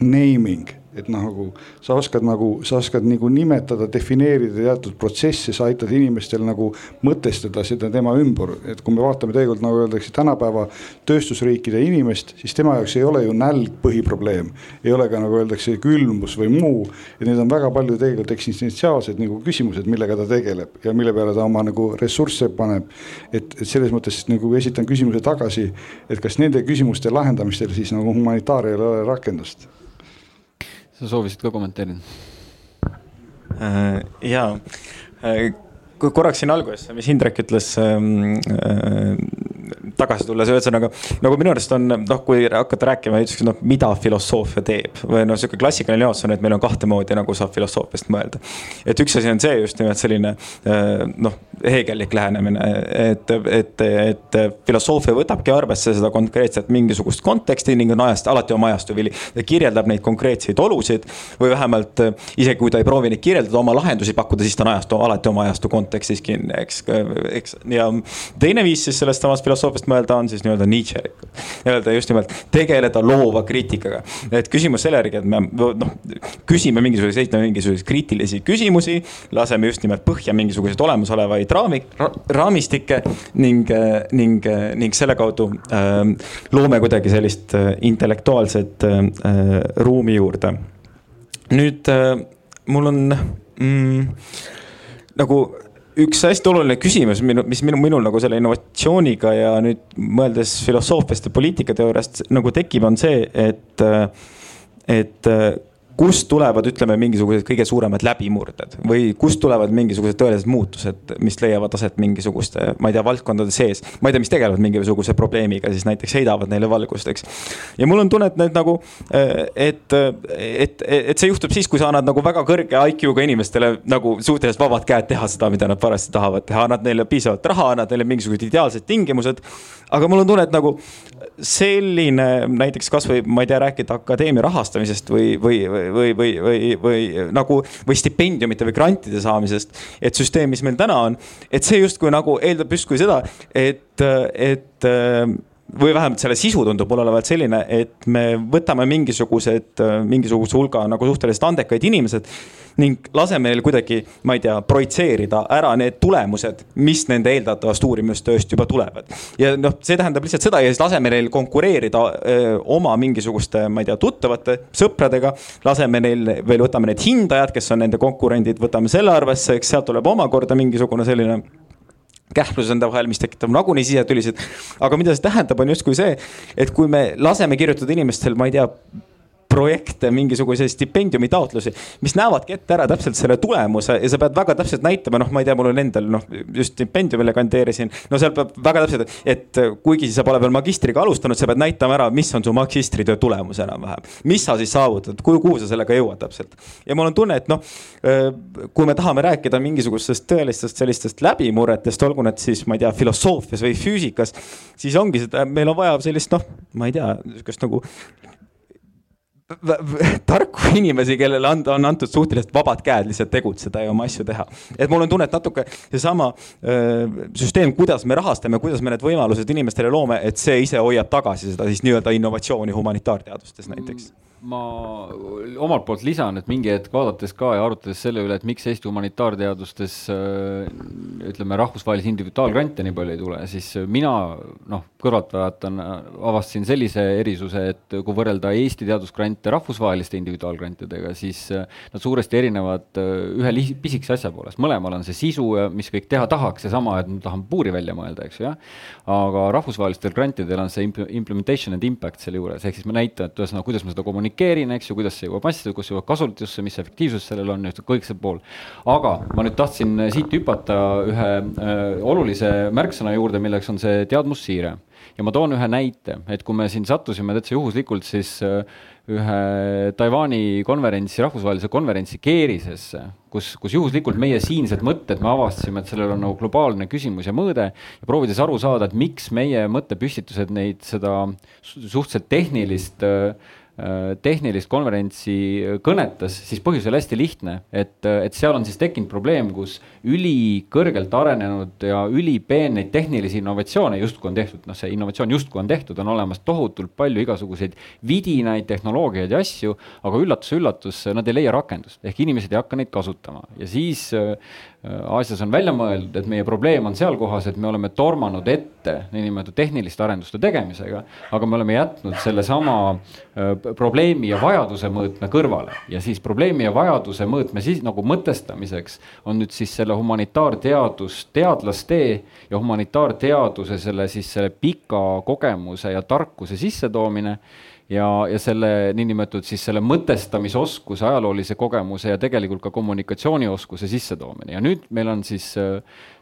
naming et noh, nagu sa oskad nagu, sa oskad nagu nimetada, defineerida teatud protsesse, sa aitad inimestel nagu mõtestada seda tema ümber, et kui me vaatame tegelikult nagu öeldakse tänapäeva tööstusriikide inimest, siis tema jaoks ei ole ju nälg põhiprobleem. ei ole ka nagu öeldakse külmus või muu, et need on väga palju tegelikult eksistentsiaalsed nagu küsimused, millega ta tegeleb ja mille peale ta oma nagu ressursse paneb. et, et selles mõttes nagu esitan küsimuse tagasi, et kas nende küsimuste lahendamistel siis nagu humanitaarial ei ole rakendust sa soovisid ka kommenteerida? Äh, ja, äh, korraks siin alguses, mis Indrek ütles ähm, äh, tagasi tulles, ühesõnaga nagu minu arust on noh, kui hakata rääkima näiteks noh, mida filosoofia teeb või noh, sihuke klassikaline jaotus on, et meil on kahte moodi, nagu saab filosoofiast mõelda. et üks asi on see just nimelt selline noh, heegellik lähenemine, et, et, et filosoofia võtabki arvesse seda konkreetset mingisugust konteksti ning on ajast, alati oma ajastu vili. ta kirjeldab neid konkreetseid olusid või vähemalt isegi kui ta ei proovi neid kirjeldada, oma lahendusi pakkuda, siis ta on ajastu, alati oma ajastu kontekstis kinni, eks, eks. ja teine viis siis sellest samast filosoofiast mõelda on siis nii-öelda Nietzschelik. nii-öelda just nimelt tegeleda loova kriitikaga. et küsimus selle järgi, et me noh, küsime mingisuguseid, esitame mingisuguseid kriitilisi küsimusi, laseme just nimelt põhja mingisuguseid olemasolevaid raami ra,, raamistikke ning, ning, ning selle kaudu äh, loome kuidagi sellist äh, intellektuaalset äh, ruumi juurde. nüüd äh, mul on mm, nagu üks hästi oluline küsimus, mis minu, minul nagu selle innovatsiooniga ja nüüd mõeldes filosoofiast ja poliitikateooriast nagu tekib, on see, et, et kust tulevad, ütleme, mingisugused kõige suuremad läbimurded või kust tulevad mingisugused tõelised muutused, mis leiavad aset mingisuguste, ma ei tea, valdkondade sees. ma ei tea, mis tegelevad mingisuguse probleemiga, siis näiteks heidavad neile valgust, eks. ja mul on tunne, et need nagu, et, et, et see juhtub siis, kui sa annad nagu väga kõrge IQ-ga inimestele nagu suhteliselt vabad käed teha seda, mida nad parajasti tahavad teha, annad neile piisavalt raha, annad neile mingisugused ideaalsed tingimused. aga mul on tunne, et nagu selline näiteks kasvõi ma ei tea, rääkida akadeemia rahastamisest või, või, või, või, või, või nagu või stipendiumite või grantide saamisest. et süsteem, mis meil täna on, et see justkui nagu eeldab justkui seda, et, et või vähemalt selle sisu tundub mulle olevat selline, et me võtame mingisugused, mingisuguse hulga nagu suhteliselt andekaid inimesed ning laseme neil kuidagi, ma ei tea, projitseerida ära need tulemused, mis nende eeldatavast uurimustööst juba tulevad. ja noh, see tähendab lihtsalt seda ja siis laseme neil konkureerida öö, oma mingisuguste, ma ei tea, tuttavate, sõpradega. laseme neil veel, võtame need hindajad, kes on nende konkurendid, võtame selle arvesse, eks sealt tuleb omakorda mingisugune selline kähmlus enda vahel, mis tekitab nagunii sisetülisid. aga mida see tähendab, on justkui see, et kui me laseme kirjutada inimestel, ma ei tea projekte, mingisuguseid stipendiumi taotlusi, mis näevadki ette ära täpselt selle tulemuse ja sa pead väga täpselt näitama, noh, ma ei tea, mul on endal noh, just stipendiumile kandideerisin. no seal peab väga täpselt, et kuigi sa pole veel magistriga alustanud, sa pead näitama ära, mis on su magistritöö tulemus enam-vähem. mis sa siis saavutad, kuhu sa sellega jõuad täpselt. ja mul on tunne, et noh, kui me tahame rääkida mingisugustest tõelistest sellistest läbimurretest, olgu need siis, ma ei tea, filosoofias või füüsikas, siis ongi seda, meil on vaja sellist noh, ma ei tea, sihukest nagu tarku inimesi, kellele anda, on antud suhteliselt vabad käed lihtsalt tegutseda ja oma asju teha. et mul on tunne, et natuke seesama süsteem, kuidas me rahastame, kuidas me need võimalused inimestele loome, et see ise hoiab tagasi seda siis nii-öelda innovatsiooni humanitaarteadustes näiteks mm ma omalt poolt lisan, et mingi hetk vaadates ka ja arutades selle üle, et miks Eesti humanitaarteadustes ütleme, rahvusvahelisi individuaalgrante nii palju ei tule, siis mina noh, kõrvaltvaatajana avastasin sellise erisuse, et kui võrrelda Eesti teadusgrante rahvusvaheliste individuaalgrantidega, siis nad suuresti erinevad ühe pisikese asja poolest, mõlemal on see sisu, mis kõik teha tahaks, seesama, et ma tahan puuri välja mõelda, eks ju, jah. aga rahvusvahelistel grantidel on see implementation and impact selle juures, ehk siis me näitame, et ühesõnaga, kuidas ma seda kommunikeerin kommunikeerin, eks ju, kuidas see jõuab massidesse, kus jõuab kasutusse, mis efektiivsus sellel on, kõik see pool. aga ma nüüd tahtsin siit hüpata ühe äh, olulise märksõna juurde, milleks on see teadmussiire. ja ma toon ühe näite, et kui me siin sattusime täitsa juhuslikult, siis äh, ühe Taiwan'i konverentsi, rahvusvahelise konverentsi Keerisesse, kus, kus juhuslikult meie siinsed mõtted, me avastasime, et sellel on nagu globaalne küsimus ja mõõde ja proovides aru saada, et miks meie mõttepüstitused neid, seda suhteliselt tehnilist Äh, tehnilist konverentsi kõnetas, siis põhjus oli hästi lihtne, et, et seal on siis tekkinud probleem, kus ülikõrgelt arenenud ja ülipeeneid tehnilisi innovatsioone justkui on tehtud, noh, see innovatsioon justkui on tehtud, on olemas tohutult palju igasuguseid vidinaid, tehnoloogiaid ja asju, aga üllatus-üllatus, nad ei leia rakendust, ehk inimesed ei hakka neid kasutama. Ja siis äh, asjas on välja mõeldud, et meie probleem on seal kohas, et me oleme tormanud ette niinimetatud tehniliste arenduste tegemisega, aga me oleme jätnud sellesama probleemi ja vajaduse mõõtme kõrvale. Ja siis probleemi ja vajaduse mõõtme siis nagu mõtestamiseks on nüüd siis selle humanitaarteadus, teadlastee ja humanitaarteaduse selle siis selle pika kogemuse ja tarkuse sissetoomine ja, ja selle niinimetatud siis selle mõtestamisoskuse, ajaloolise kogemuse ja tegelikult ka kommunikatsioonioskuse sissetoomine. Ja nüüd meil on siis äh,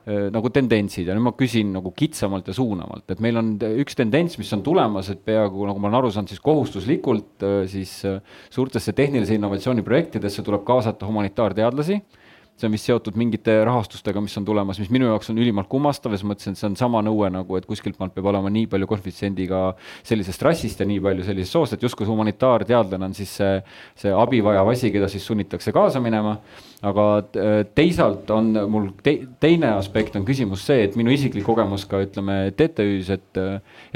äh, nagu tendentsid. Ja nüüd ma küsin nagu kitsamalt ja suunavalt, et meil on üks tendents, mis on tulemas, et peaaegu nagu ma olen aru saanud, siis kohustuslikult äh, siis äh, suurtesse tehnilise innovatsiooni projektidesse tuleb kaasata humanitaarteadlasi see on vist seotud mingite rahastustega, mis on tulemas, mis minu jaoks on ülimalt kummastav ja siis mõtlesin, et see on sama nõue nagu, et kuskilt maalt peab olema nii palju koefitsiendiga sellisest rassist ja nii palju sellisest soost, et justkui humanitaarteadlane on siis see, see abi vajav asi, keda siis sunnitakse kaasa minema. Aga äh, teisalt on mul te, teine aspekt on küsimus see, et minu isiklik kogemus ka ütleme TTÜ-s, et,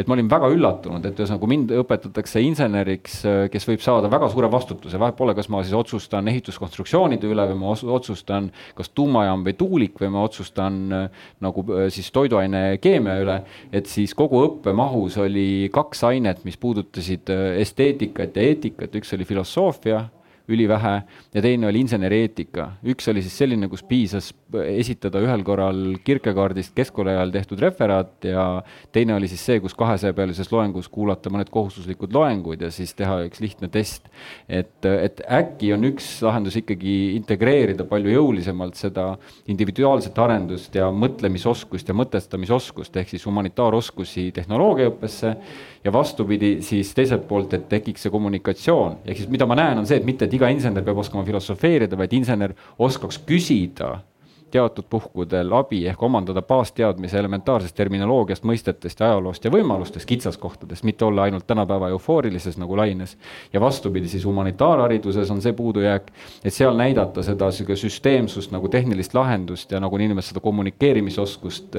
et ma olin väga üllatunud, et ühesõnaga, mind õpetatakse inseneriks, kes võib saada väga suure vastutuse, vahet pole, kas ma siis otsustan ehituskonstruktsioonide üle või ma otsustan kas tuumajaam või tuulik või ma otsustan nagu siis toiduaine keemia üle, et siis kogu õppemahus oli kaks ainet, mis puudutasid esteetikat ja eetikat, üks oli filosoofia ülivähe ja teine oli insenerieetika. üks oli siis selline, kus piisas esitada ühel korral Kierkegaardist keskkooli ajal tehtud referaat ja teine oli siis see, kus kahesajapealises loengus kuulata mõned kohustuslikud loengud ja siis teha üks lihtne test. et, et äkki on üks lahendus ikkagi integreerida palju jõulisemalt seda individuaalset arendust ja mõtlemisoskust ja mõtestamisoskust ehk siis humanitaaroskusi tehnoloogiaõppesse ja vastupidi siis teiselt poolt, et tekiks see kommunikatsioon, ehk siis mida ma näen, on see, et mitte, et iga insener peab oskama filosofeerida, vaid insener oskaks küsida teatud puhkudel abi ehk omandada baasteadmise elementaarsest terminoloogiast, mõistetest ja ajaloost ja võimalustest kitsaskohtadest, mitte olla ainult tänapäeva eufoorilises nagu laines. ja vastupidi, siis humanitaarhariduses on see puudujääk, et seal näidata seda süsteemsust nagu tehnilist lahendust ja nagu niinimetatud seda kommunikeerimisoskust.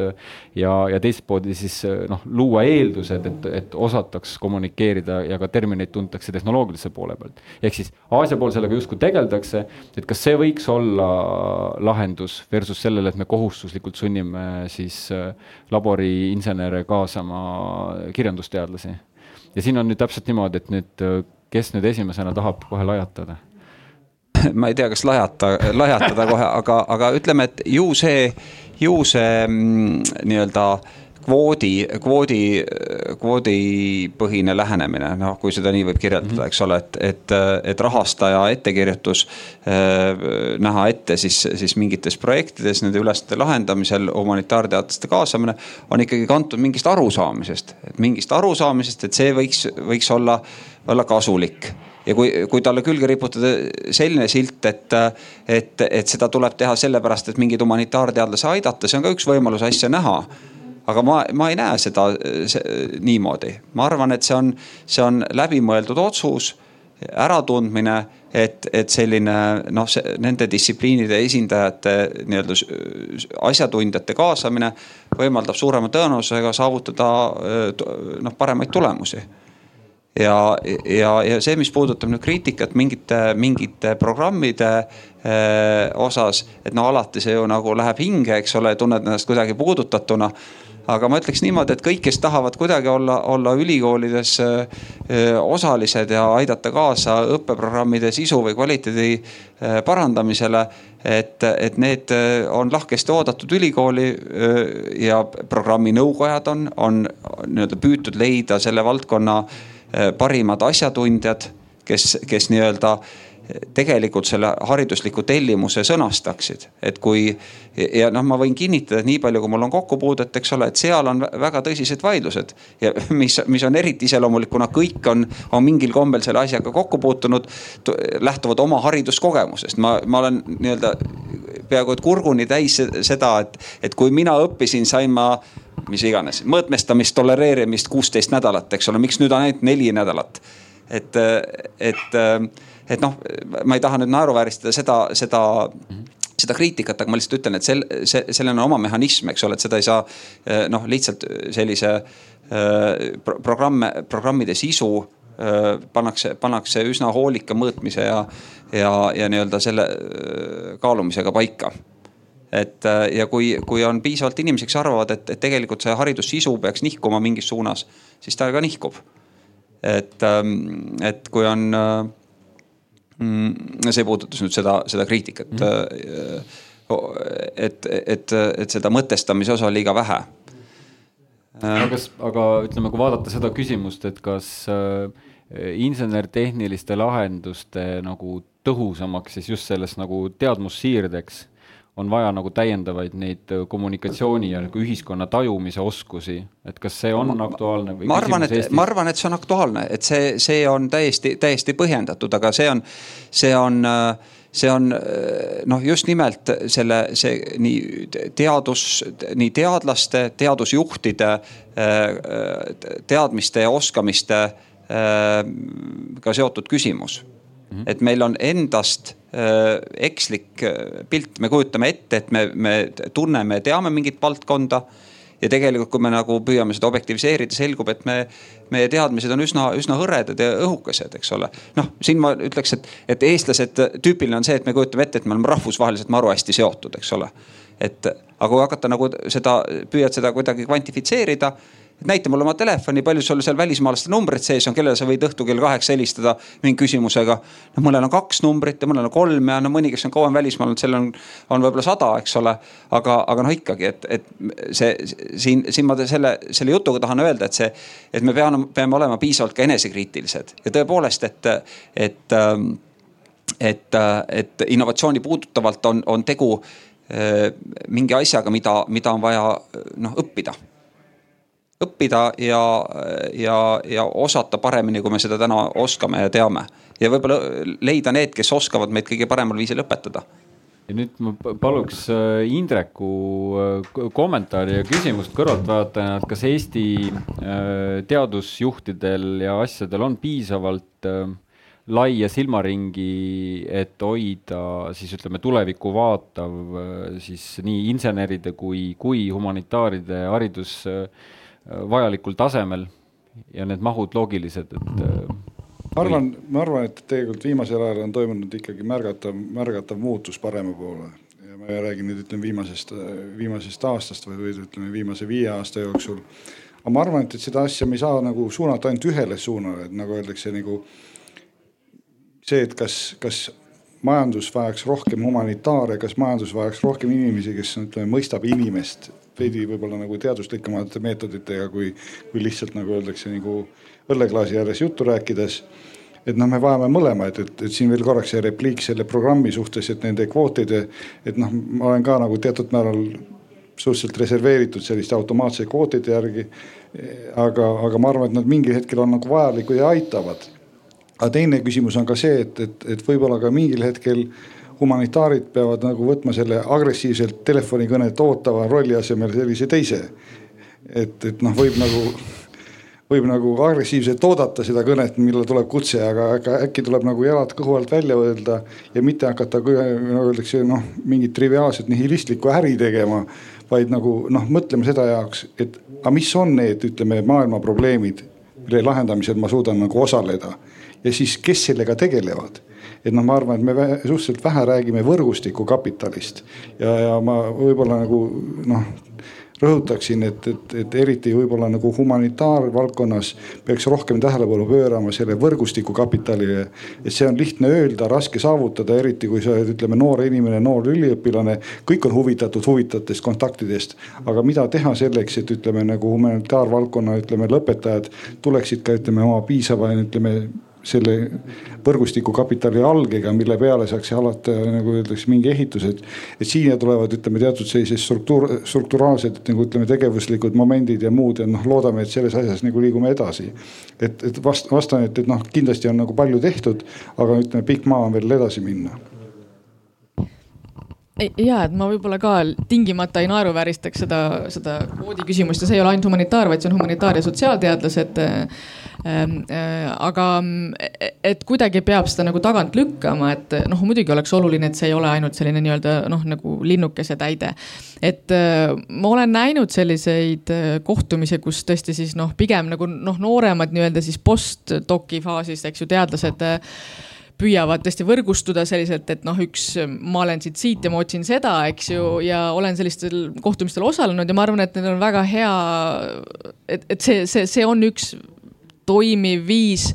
ja, ja teistpidi siis noh, luua eeldused, et, et osataks kommunikeerida ja ka termineid tuntakse tehnoloogilise poole pealt. ehk siis Aasia pool sellega justkui tegeldakse, et kas see võiks olla lahendus versus sellele, et me kohustuslikult sunnime siis äh, laboriinsenere kaasama kirjandusteadlasi. ja siin on nüüd täpselt niimoodi, et nüüd, äh, kes nüüd esimesena tahab kohe lajatada? ma ei tea, kas lajata, lajatada kohe, aga, aga ütleme, et ju see, ju see mm, nii-öelda kvoodi, kvoodi, kvoodipõhine lähenemine, noh, kui seda nii võib kirjeldada, eks ole, et, et, et rahastaja ettekirjutus äh, näha ette siis, siis mingites projektides nende ülesannete lahendamisel, humanitaarteadlaste kaasamine on ikkagi kantud mingist arusaamisest, et mingist arusaamisest, et see võiks, võiks olla, olla kasulik. Ja kui, kui talle külge riputada selline silt, et, et, et seda tuleb teha sellepärast, et mingeid humanitaarteadlasi aidata, see on ka üks võimalus asja näha aga ma, ma ei näe seda see, niimoodi, ma arvan, et see on, see on läbimõeldud otsus, äratundmine, et, et selline noh, nende distsipliinide esindajate nii-öelda asjatundjate kaasamine võimaldab suurema tõenäosusega saavutada noh, paremaid tulemusi. Ja, ja, ja see, mis puudutab nüüd kriitikat mingite, mingite programmide eh, osas, et no alati see ju nagu läheb hinge, eks ole, tunned ennast kuidagi puudutatuna aga ma ütleks niimoodi, et kõik, kes tahavad kuidagi olla, olla ülikoolides osalised ja aidata kaasa õppeprogrammide sisu või kvaliteedi parandamisele. et, et need on lahkesti oodatud ülikooli ja programmi nõukojad on, on nii-öelda püütud leida selle valdkonna parimad asjatundjad, kes, kes nii-öelda tegelikult selle haridusliku tellimuse sõnastaksid. et kui ja noh, ma võin kinnitada, et nii palju, kui mul on kokkupuudet, eks ole, et seal on väga tõsised vaidlused. ja mis, mis on eriti iseloomulik, kuna kõik on, on mingil kombel selle asjaga kokku puutunud, lähtuvad oma hariduskogemusest. ma, ma olen nii-öelda peaaegu et kurguni täis seda, et, et kui mina õppisin, sain ma mis iganes, mõõtmestamist, tolereerimist kuusteist nädalat, eks ole, miks nüüd on ainult neli nädalat? et, et et noh, ma ei taha nüüd naeruvääristada seda, seda seda kriitikat, aga ma lihtsalt ütlen, et sel, see, sellel on oma mehhanism, eks ole, et seda ei saa eh, noh, lihtsalt sellise äh, programme, programmide sisu äh, pannakse, pannakse üsna hoolika mõõtmise ja, ja, ja nii-öelda selle kaalumisega paika et ja kui, kui on piisavalt inimesi, kes arvavad, et, et tegelikult see haridussisu peaks nihkuma mingis suunas, siis ta ka nihkub. et, ähm, et kui on Mm, see puudutas nüüd seda, seda kriitikat mm.. et, et, et seda mõtestamise osa liiga vähe. aga kas, aga ütleme, kui vaadata seda küsimust, et kas äh, insener-tehniliste lahenduste nagu tõhusamaks siis just selles nagu teadmussiirdeks on vaja nagu täiendavaid neid kommunikatsiooni ja nagu ühiskonna tajumise oskusi, et kas see on ma, aktuaalne või? ma arvan, et, ma arvan, et see on aktuaalne, et see, see on täiesti, täiesti põhjendatud, aga see on, see on see on noh, just nimelt selle, see nii teadus, nii teadlaste, teadusjuhtide teadmiste ja oskamistega seotud küsimus. -hmm. et meil on endast äh, ekslik äh, pilt, me kujutame ette, et me, me tunneme teame mingit valdkonda ja tegelikult, kui me nagu püüame seda objektiviseerida, selgub, et me, meie teadmised on üsna, üsna hõredad ja õhukesed, eks ole. noh, siin ma ütleks, et, et eestlased, tüüpiline on see, et me kujutame ette, et me oleme rahvusvaheliselt maru hästi seotud, eks ole. et aga kui hakata nagu seda, püüad seda kuidagi kvantifitseerida näita mulle oma telefoni, palju sul seal välismaalaste numbrid sees on, kellele sa võid õhtul kell kaheksa helistada mingi küsimusega. noh, mõnel on kaks numbrit ja mõnel on kolm ja no mõni, kes on kauem välismaal olnud, sellel on, on võib-olla sada, eks ole. aga, aga noh, ikkagi, et, et see siin, siin ma selle, selle jutuga tahan öelda, et see, et me peame, peame olema piisavalt ka enesekriitilised ja tõepoolest, et, et, et, et innovatsiooni puudutavalt on, on tegu eh, mingi asjaga, mida, mida on vaja noh õppida õppida ja, ja, ja osata paremini, kui me seda täna oskame ja teame. ja võib-olla leida need, kes oskavad meid kõige paremal viisil õpetada ja nüüd ma paluks äh, Indreku äh, kommentaari ja küsimust kõrvaltvaatajana, et kas Eesti äh, teadusjuhtidel ja asjadel on piisavalt laia silmaringi, et hoida siis ütleme tulevikku vaatav siis nii inseneride kui, kui humanitaaride haridus vajalikul tasemel ja need mahud loogilised, et. ma arvan, ma arvan, et tegelikult viimasel ajal on toimunud ikkagi märgatav, märgatav muutus parema poole. ja ma ei räägi nüüd ütleme viimasest, viimasest aastast, vaid, vaid ütleme viimase viie aasta jooksul. aga ma arvan, et, et seda asja me ei saa nagu suunata ainult ühele suunale, et nagu öeldakse nagu see, et kas, kas majandus vajaks rohkem humanitaare, kas majandus vajaks rohkem inimesi, kes ütleme, mõistab inimest veidi võib-olla nagu teaduslikumate meetoditega, kui, kui lihtsalt nagu öeldakse nagu õlleklaasi ääres juttu rääkides. et noh, me vajame mõlemaid, et, et siin veel korraks see repliik selle programmi suhtes, et nende kvootide, et noh, ma olen ka nagu teatud määral suhteliselt reserveeritud selliste automaatsete kvootide järgi. aga, aga ma arvan, et nad mingil hetkel on nagu vajalikud ja aitavad. aga teine küsimus on ka see, et, et, et võib-olla ka mingil hetkel humanitaarid peavad nagu võtma selle agressiivselt telefonikõnet ootava rolli asemel sellise teise. et, et noh, võib nagu, võib nagu agressiivselt oodata seda kõnet, millal tuleb kutse, aga, aga äkki tuleb nagu jalad kõhu alt välja öelda ja mitte hakata, nagu öeldakse, noh mingit triviaalset nihilistlikku äri tegema vaid nagu noh, mõtleme seda jaoks, et aga mis on need, ütleme, maailma probleemid, mille lahendamisel ma suudan nagu osaleda ja siis, kes sellega tegelevad et noh, ma arvan, et me suhteliselt vähe räägime võrgustikukapitalist ja, ja ma võib-olla nagu noh rõhutaksin, et, et, et eriti võib-olla nagu humanitaarvaldkonnas peaks rohkem tähelepanu pöörama selle võrgustikukapitalile. et see on lihtne öelda, raske saavutada, eriti kui sa oled, ütleme, noor inimene, noor üliõpilane. kõik on huvitatud huvitavatest kontaktidest, aga mida teha selleks, et ütleme nagu humanitaarvaldkonna, ütleme lõpetajad tuleksid ka ütleme oma piisava, ütleme selle võrgustikukapitali algega, mille peale saaks alata nagu öeldakse mingi ehitus, et. et siia tulevad, ütleme teatud sellised struktuur, strukturaalsed nagu ütleme tegevuslikud momendid ja muud ja noh, loodame, et selles asjas nagu liigume edasi. et, et vast-, vastan, et, et noh, kindlasti on nagu palju tehtud, aga ütleme, pikk maa on veel edasi minna ja, et ma võib-olla ka tingimata ei naeruvääristaks seda, seda kvoodi küsimust ja see ei ole ainult humanitaar, vaid see on humanitaar ja sotsiaalteadlased aga et kuidagi peab seda nagu tagant lükkama, et noh, muidugi oleks oluline, et see ei ole ainult selline nii-öelda noh, nagu linnukese täide. et ma olen näinud selliseid kohtumisi, kus tõesti siis noh, pigem nagu noh, nooremad nii-öelda siis post-doc'i faasis, eks ju, teadlased püüavad tõesti võrgustuda selliselt, et noh, üks, ma olen siit, siit ja ma otsin seda, eks ju, ja olen sellistel kohtumistel osalenud ja ma arvan, et need on väga hea. et, et see, see, see on üks toimiv viis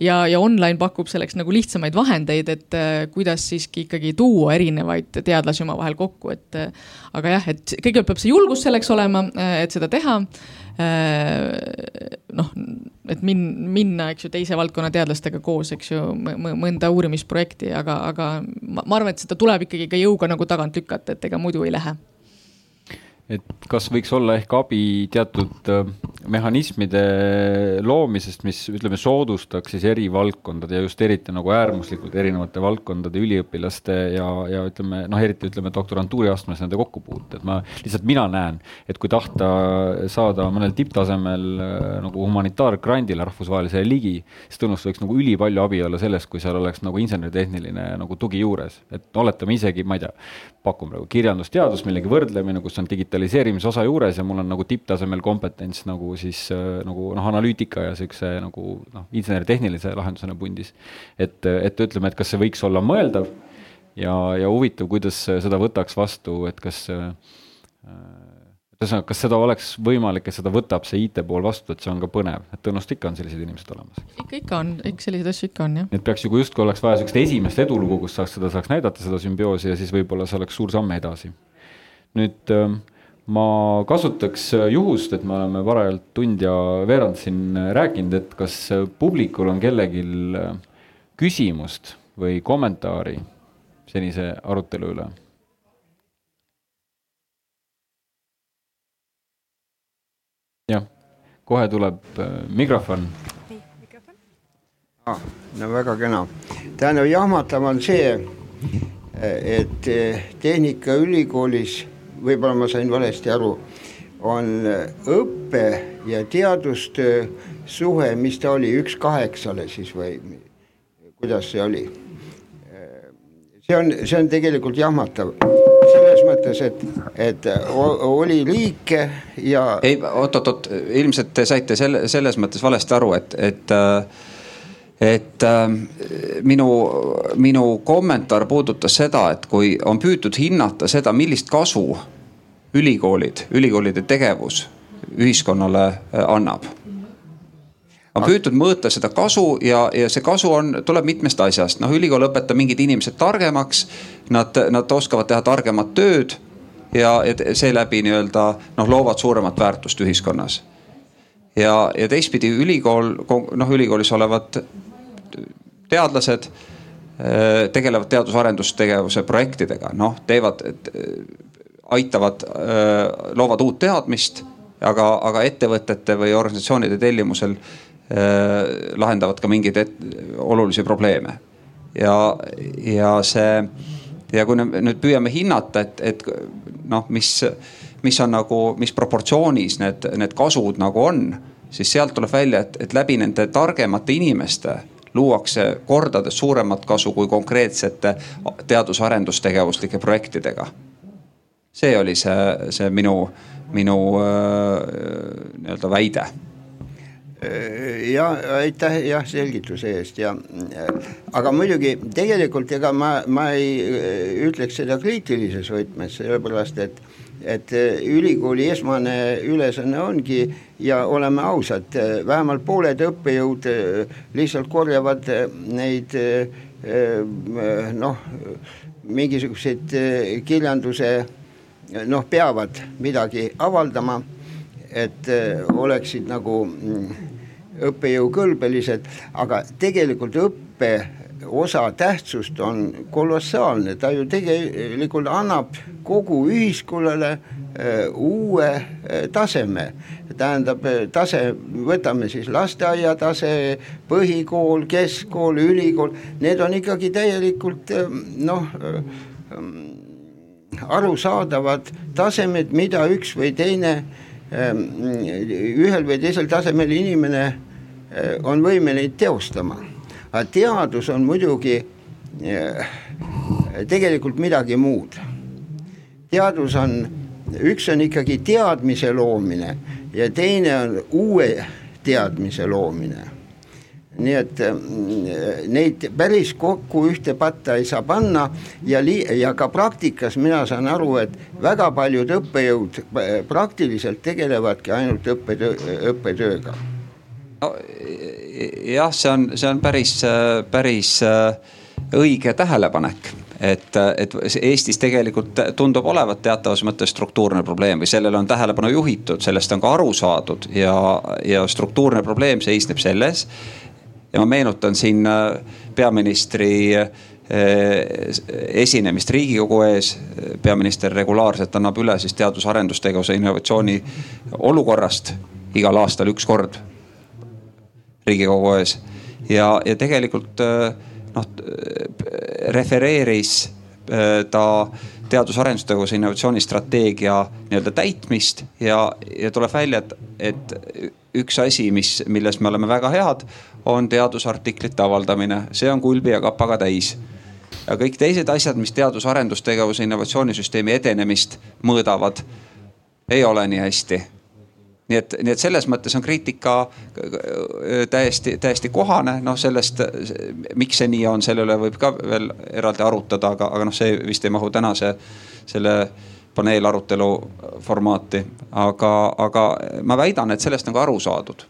ja, ja online pakub selleks nagu lihtsamaid vahendeid, et äh, kuidas siiski ikkagi tuua erinevaid teadlasi omavahel kokku, et äh,. aga jah, et kõigepealt peab see julgus selleks olema äh,, et seda teha noh, et min-, minna, eks ju, teise valdkonna teadlastega koos, eks ju, mõnda uurimisprojekti, aga, aga ma, ma arvan, et seda tuleb ikkagi ka jõuga nagu tagant lükata, et ega muidu ei lähe et kas võiks olla ehk abi teatud äh, mehhanismide loomisest, mis ütleme, soodustaks siis eri valdkondade ja just eriti nagu äärmuslikult erinevate valdkondade üliõpilaste ja, ja ütleme noh, eriti ütleme doktorantuuri astmes nende kokkupuute, et ma lihtsalt mina näen, et kui tahta saada mõnel tipptasemel äh, nagu humanitaargrandile rahvusvahelisele ligi, siis tõenäoliselt võiks nagu ülipalju abi olla sellest, kui seal oleks nagu inseneritehniline nagu tugi juures, et oletame isegi, ma ei tea, pakun praegu kirjandusteadus, millegi võrdlemine, kus on digitaalne digitaliseerimise osa juures ja mul on nagu tipptasemel kompetents nagu siis äh, nagu noh, analüütika ja siukse nagu noh, insener-tehnilise lahendusena pundis. et, et ütleme, et kas see võiks olla mõeldav ja, ja huvitav, kuidas seda võtaks vastu, et kas äh, ühesõnaga, kas seda oleks võimalik, et seda võtab see IT pool vastu, et see on ka põnev, et tõenäoliselt ikka on sellised inimesed olemas. ikka, ikka on, ikka selliseid asju ikka on jah. et peaks ju, kui justkui oleks vaja sihukest esimest edulugu, kus saaks seda, saaks näidata, seda sümbioosi ja siis võib-olla see oleks suur samm edasi. nüüd äh, ma kasutaks äh, juhust, et me oleme parajalt tund ja veerand siin äh, rääkinud, et kas äh, publikul on kellelgi küsimust või kommentaari senise arutelu üle? jah, kohe tuleb mikrofon. Ah, no väga kena, tähendab jahmatav on see, et Tehnikaülikoolis võib-olla ma sain valesti aru, on õppe ja teadustöö suhe, mis ta oli, üks kaheksale siis või kuidas see oli? see on, see on tegelikult jahmatav selles mõttes, et, et oli riike ja. ei, oot-oot-oot, ilmselt te saite selle, selles mõttes valesti aru, et, et et äh, minu, minu kommentaar puudutas seda, et kui on püütud hinnata seda, millist kasu ülikoolid, ülikoolide tegevus ühiskonnale äh, annab on püütud mõõta seda kasu ja, ja see kasu on, tuleb mitmest asjast, noh, ülikool õpetab mingid inimesed targemaks. Nad, nad oskavad teha targemat tööd ja, seeläbi nii-öelda noh, loovad suuremat väärtust ühiskonnas. ja, ja teistpidi ülikool, noh, ülikoolis olevad teadlased äh, tegelevad teadus-arendustegevuse projektidega, noh, teevad aitavad, loovad uut teadmist, aga, aga ettevõtete või organisatsioonide tellimusel lahendavad ka mingeid et, olulisi probleeme. ja, ja see ja kui nüüd püüame hinnata, et, et noh, mis, mis on nagu, mis proportsioonis need, need kasud nagu on, siis sealt tuleb välja, et, et läbi nende targemate inimeste luuakse kordades suuremat kasu kui konkreetsete teadus-arendustegevuslike projektidega. See oli see, see minu, minu äh, nii-öelda väide. Ja aitäh jah selgituse eest ja aga muidugi tegelikult ega ma, ma ei äh, ütleks seda kriitilises võtmes, sellepärast et, et äh, ülikooli esmane ülesanne ongi ja oleme ausad, vähemalt pooled õppejõud lihtsalt korjavad neid noh, mingisuguseid kirjanduse noh, peavad midagi avaldama, et äh, oleksid nagu mm, õppejõukõlbelised, aga tegelikult õppe osa tähtsust on kolossaalne, ta ju tegelikult annab kogu ühiskonnale äh, uue äh, taseme. tähendab tase, võtame siis lasteaia tase, põhikool, keskkool, ülikool, need on ikkagi täielikult noh arusaadavad tasemed, mida üks või teine ühel või teisel tasemel inimene on võimeline teostama. Aga teadus on muidugi äh, tegelikult midagi muud. teadus on, üks on ikkagi teadmise loomine ja teine on uue teadmise loomine nii et mm, neid päris kokku ühte patta ei saa panna ja li-, ja ka praktikas mina saan aru, et väga paljud õppejõud praktiliselt tegelevadki ainult õppetöö, õppetööga. No jah, see on, see on päris, päris õige tähelepanek, et, et Eestis tegelikult tundub olevat teatavas mõttes struktuurne probleem või sellele on tähelepanu juhitud, sellest on ka aru saadud ja, ja struktuurne probleem seisneb selles. ja ma meenutan siin peaministri esinemist riigikogu ees. peaminister regulaarselt annab üle siis teadus-arendustegevuse innovatsiooni olukorrast igal aastal üks kord riigikogu ees. Ja, ja tegelikult äh, noh refereeris äh, ta teadus-arendustegevuse innovatsioonistrateegia nii-öelda täitmist ja, ja tuleb välja, et, et üks asi, mis, milles me oleme väga head, on teadusartiklite avaldamine, see on kulbi ja kapaga täis. ja kõik teised asjad, mis teadus-arendustegevuse innovatsioonisüsteemi edenemist mõõdavad, ei ole nii hästi nii et, nii et selles mõttes on kriitika äh, täiesti, täiesti kohane, noh sellest, miks see nii on, selle üle võib ka veel eraldi arutada, aga, aga noh, see vist ei mahu tänase selle paneelarutelu formaati. aga, aga ma väidan, et sellest on ka aru saadud.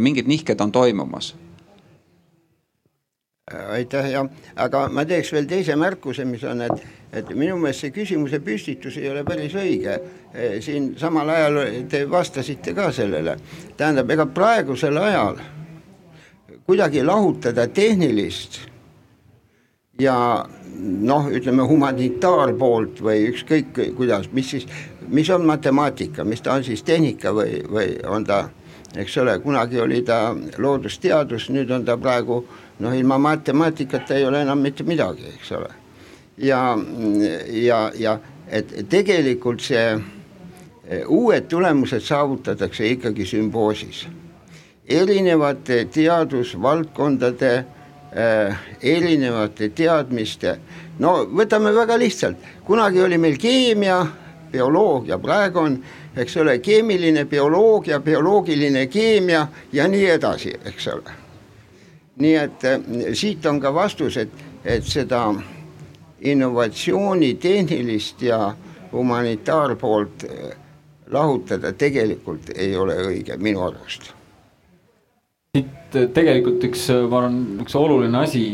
Mingid nihked on toimumas aitäh ja, aga ma teeks veel teise märkuse, mis on, et, et minu meelest see küsimuse püstitus ei ole päris õige. Eh, siin samal ajal te vastasite ka sellele, tähendab, ega praegusel ajal kuidagi lahutada tehnilist ja noh, ütleme humanitaarpoolt või ükskõik kuidas, mis siis, mis on matemaatika, mis ta on siis tehnika või, või on ta, eks ole, kunagi oli ta loodusteadus, nüüd on ta praegu äh, noh, ilma matemaatikata ei ole enam mitte midagi, eks ole. ja, ja, ja et tegelikult see e, uued tulemused saavutatakse ikkagi sümboosis. erinevate teadusvaldkondade äh, erinevate teadmiste, no võtame väga lihtsalt, kunagi oli meil keemia, bioloogia, praegu on, eks ole, keemiline bioloogia, bioloogiline keemia ja nii edasi, eks ole nii et eh, siit on ka vastus, et, et seda innovatsiooni tehnilist ja humanitaarpoolt eh, lahutada tegelikult ei ole õige minu arust. siit eh, tegelikult üks, ma arvan, üks oluline asi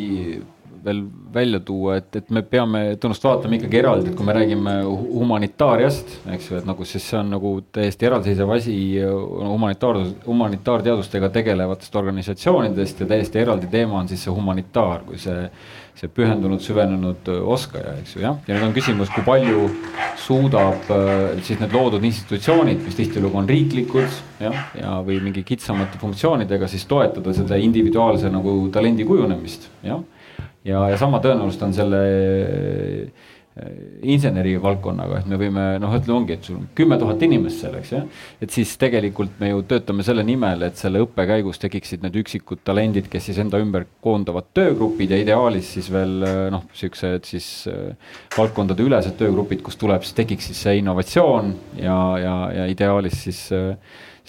veel välja tuua, et, et me peame tõenäoliselt vaatama ikkagi eraldi, et kui me räägime humanitaariast, eks ju, et nagu siis see on nagu täiesti eraldiseisev asi humanitaar, humanitaarteadustega tegelevatest organisatsioonidest ja täiesti eraldi teema on siis see humanitaar, kui see, see pühendunud, süvenenud oskaja, eks ju, jah. ja nüüd on küsimus, kui palju suudab äh, siis need loodud institutsioonid, mis tihtilugu on riiklikud, jah, ja või mingi kitsamate funktsioonidega siis toetada seda individuaalse nagu talendi kujunemist, jah ja, ja sama tõenäoliselt on selle äh, inseneri valdkonnaga, et me võime noh, ütleme ongi, et sul on kümme tuhat inimest selleks jah. et siis tegelikult me ju töötame selle nimel, et selle õppe käigus tekiksid need üksikud talendid, kes siis enda ümber koondavad töögrupid ja ideaalis siis veel äh, noh, siuksed siis äh, valdkondade ülesed töögrupid, kus tuleb, siis tekiks siis see innovatsioon ja, ja, ja ideaalis siis äh,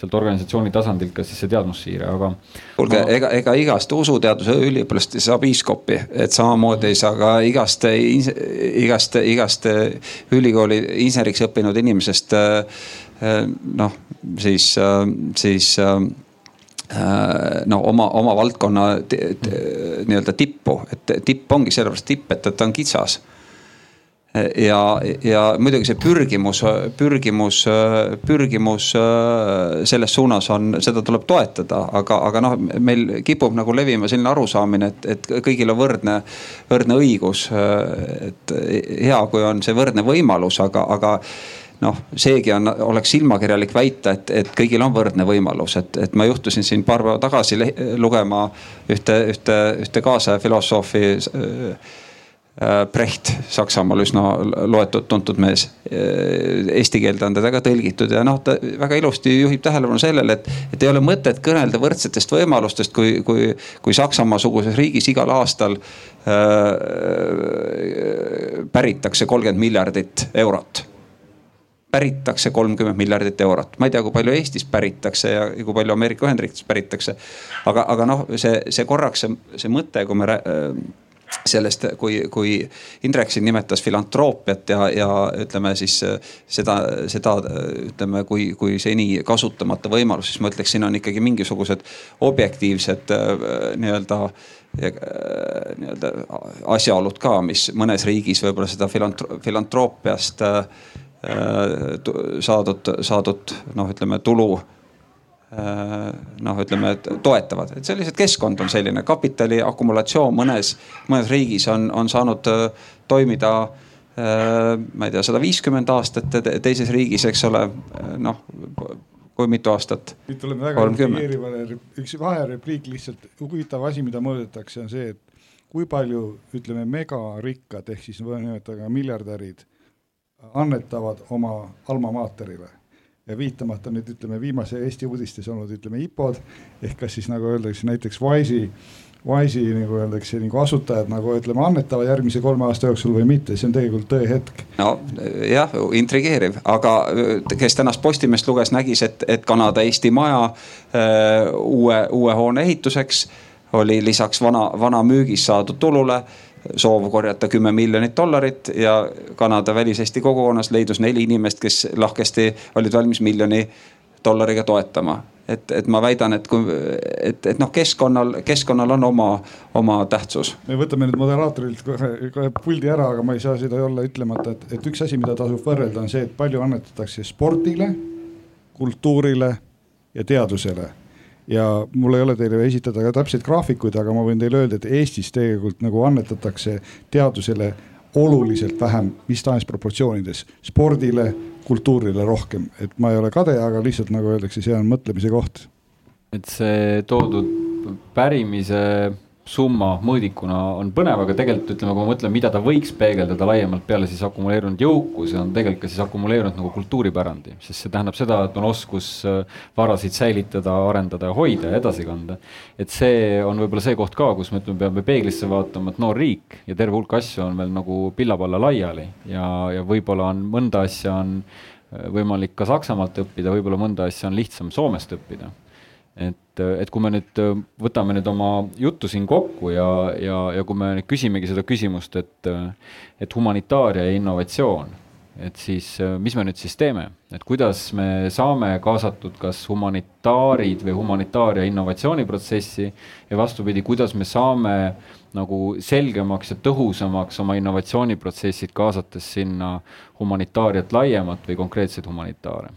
sealt organisatsiooni tasandilt ka siis see teadmussiire, aga. kuulge ma..., ega, ega igast usuteaduse üliõpilast ei saa piiskopi, et samamoodi ei saa ka igast, igast, igast ülikooli inseneriks õppinud inimesest noh, siis, siis no oma, oma valdkonna nii-öelda tippu, et tipp ongi sellepärast tipp, et ta on kitsas ja, ja muidugi see pürgimus, pürgimus, pürgimus selles suunas on, seda tuleb toetada, aga, aga noh, meil kipub nagu levima selline arusaamine, et, et kõigil on võrdne, võrdne õigus. et hea, kui on see võrdne võimalus, aga, aga noh, seegi on, oleks silmakirjalik väita, et, et kõigil on võrdne võimalus, et, et ma juhtusin siin paar päeva tagasi lugema ühte, ühte, ühte kaasaja filosoofi Äh, Brecht, Saksamaal üsna loetud, tuntud mees. Äh, eesti keelde on teda ka tõlgitud ja noh, ta väga ilusti juhib tähelepanu sellele, et, et ei ole mõtet kõnelda võrdsetest võimalustest, kui, kui, kui Saksamaa suguses riigis igal aastal äh, päritakse kolmkümmend miljardit eurot päritakse kolmkümmend miljardit eurot, ma ei tea, kui palju Eestis päritakse ja kui palju Ameerika Ühendriikides päritakse. aga, aga noh, see, see korraks see, see mõte, kui me sellest, kui, kui Indrek siin nimetas filantroopiat ja, ja ütleme siis seda, seda ütleme, kui, kui seni kasutamata võimalus, siis ma ütleks, siin on ikkagi mingisugused objektiivsed nii-öelda nii-öelda asjaolud ka, mis mõnes riigis võib-olla seda filantro filantroopiast saadud, saadud noh, ütleme tulu Äh, noh, ütleme, et toetavad, et see lihtsalt keskkond on selline, kapitali akumulatsioon mõnes, mõnes riigis on, on saanud äh, toimida äh, ma ei tea, sada viiskümmend aastat, teises riigis, eks ole, noh kui mitu aastat? nüüd tuleme väga intrigeerivale, üks vaherepliik lihtsalt, huvitav asi, mida mõõdetakse, on see, et kui palju ütleme megarikkad ehk siis nimetada miljardärid annetavad oma alma mater'ile viitamata nüüd ütleme viimase Eesti uudistes olnud ütleme IPO-d ehk kas siis nagu öeldakse näiteks Wise'i, Wise'i nagu öeldakse nagu asutajad nagu ütleme annetavad järgmise kolme aasta jooksul või mitte, see on tegelikult tõehetk. no jah, intrigeeriv, aga kes tänast Postimeest luges, nägis, et, et Kanada-Eesti maja öö, uue, uue hoone ehituseks oli lisaks vana, vana müügist saadud tulule soov korjata kümme miljonit dollarit ja Kanada väliseesti kogukonnas leidus neli inimest, kes lahkesti olid valmis miljoni dollariga toetama. et, et ma väidan, et kui, et, et noh, keskkonnal, keskkonnal on oma, oma tähtsus. me võtame nüüd moderaatorilt kohe, kohe puldi ära, aga ma ei saa seda olla ütlemata, et, et üks asi, mida tasub võrrelda, on see, et palju annetatakse spordile, kultuurile ja teadusele ja mul ei ole teile esitada ka täpseid graafikuid, aga ma võin teile öelda, et Eestis tegelikult nagu annetatakse teadusele oluliselt vähem mis tahes proportsioonides, spordile, kultuurile rohkem, et ma ei ole kade, aga lihtsalt nagu öeldakse, see on mõtlemise koht. et see toodud pärimise summa mõõdikuna on põnev, aga tegelikult ütleme, kui ma mõtlen, mida ta võiks peegeldada laiemalt peale siis akumuleerunud jõukuse, on tegelikult ka siis akumuleerunud nagu kultuuripärandi. sest see tähendab seda, et on oskus äh, varasid säilitada, arendada ja hoida ja edasi kanda. et see on võib-olla see koht ka, kus me ütleme, peame peeglisse vaatama, et noor riik ja terve hulk asju on veel nagu pillapalla laiali ja, ja võib-olla on mõnda asja on äh, võimalik ka Saksamaalt õppida, võib-olla mõnda asja on lihtsam Soomest õppida et, et kui me nüüd võtame nüüd oma juttu siin kokku ja, ja, ja kui me nüüd küsimegi seda küsimust, et, et humanitaaria ja innovatsioon, et siis mis me nüüd siis teeme, et kuidas me saame kaasatud kas humanitaarid või humanitaaria innovatsiooniprotsessi ja vastupidi, kuidas me saame nagu selgemaks ja tõhusamaks oma innovatsiooniprotsessid kaasates sinna humanitaariat laiemat või konkreetseid humanitaare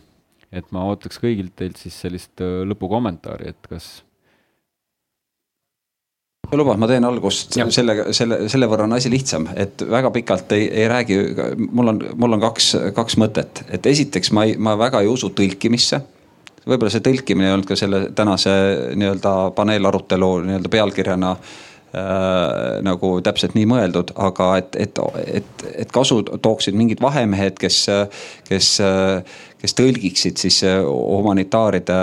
et ma ootaks kõigilt teilt siis sellist äh, lõpukommentaari, et kas. lubad, ma teen algust ja. sellega, selle, selle võrra on asi lihtsam, et väga pikalt ei, ei räägi, mul on, mul on kaks, kaks mõtet, et esiteks ma ei, ma väga ei usu tõlkimisse võib-olla see tõlkimine ei olnud ka selle tänase nii-öelda paneelarutelu nii-öelda pealkirjana äh, nagu täpselt nii mõeldud, aga et, et, et, et kasu tooksid mingid vahemehed, kes, kes, kes tõlgiksid siis äh, humanitaaride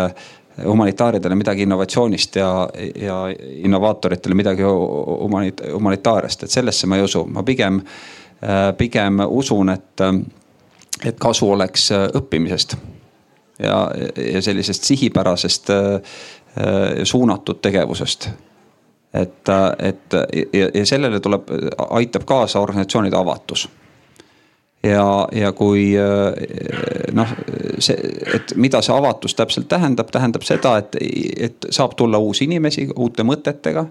humanitaaridele midagi innovatsioonist ja, ja innovaatoritele midagi humanit-, humanitaariast, et sellesse ma ei usu, ma pigem, äh, pigem usun, et, et kasu oleks äh, õppimisest. ja, ja sellisest sihipärasest suunatud tegevusest. Et, et ja, ja sellele tuleb, aitab kaasa organisatsioonide avatus ja, ja kui eh, noh, see, et mida see avatus täpselt tähendab, tähendab seda, et, et saab tulla uusi inimesi uute mõtetega.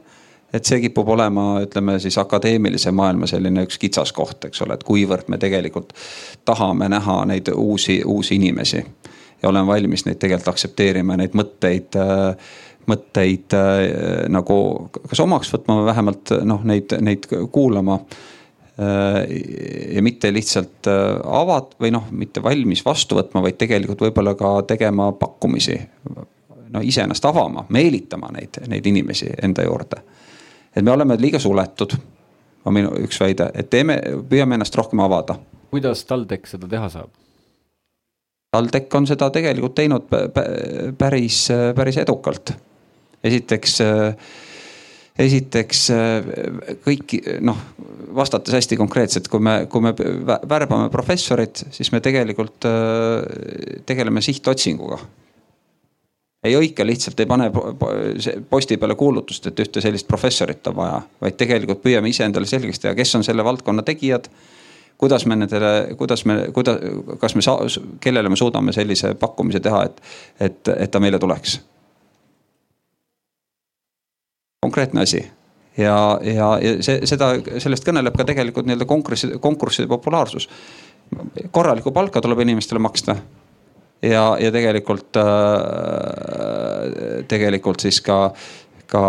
et see kipub olema, ütleme siis akadeemilise maailma selline üks kitsaskoht, eks ole, et kuivõrd me tegelikult tahame näha neid uusi, uusi inimesi. ja olen valmis neid tegelikult aktsepteerima, neid mõtteid mõtteid äh, nagu kas omaks võtma või vähemalt noh, neid, neid kuulama Äh, ja mitte lihtsalt äh, avad- või noh, mitte valmis vastu võtma, vaid tegelikult võib-olla ka tegema pakkumisi. no iseennast avama, meelitama neid, neid inimesi enda juurde. et me oleme liiga suletud, on minu üks väide, et teeme, püüame ennast rohkem avada. kuidas TalTech seda teha saab? TalTech on seda tegelikult teinud päris, päris edukalt. Esiteks esiteks kõik noh, vastates hästi konkreetselt, kui me, kui me värbame professorit, siis me tegelikult tegeleme sihtotsinguga. ei hõika lihtsalt, ei pane posti peale kuulutust, et ühte sellist professorit on vaja, vaid tegelikult püüame ise endale selgeks teha, kes on selle valdkonna tegijad. kuidas me nendele, kuidas me, kuidas, kas me saa-, kellele me suudame sellise pakkumise teha, et, et, et ta meile tuleks. Konkreetne asi ja, ja, ja see, seda, sellest kõneleb ka tegelikult nii-öelda konkurssi, konkursside populaarsus. korralikku palka tuleb inimestele maksta ja, ja tegelikult äh,, tegelikult siis ka, ka,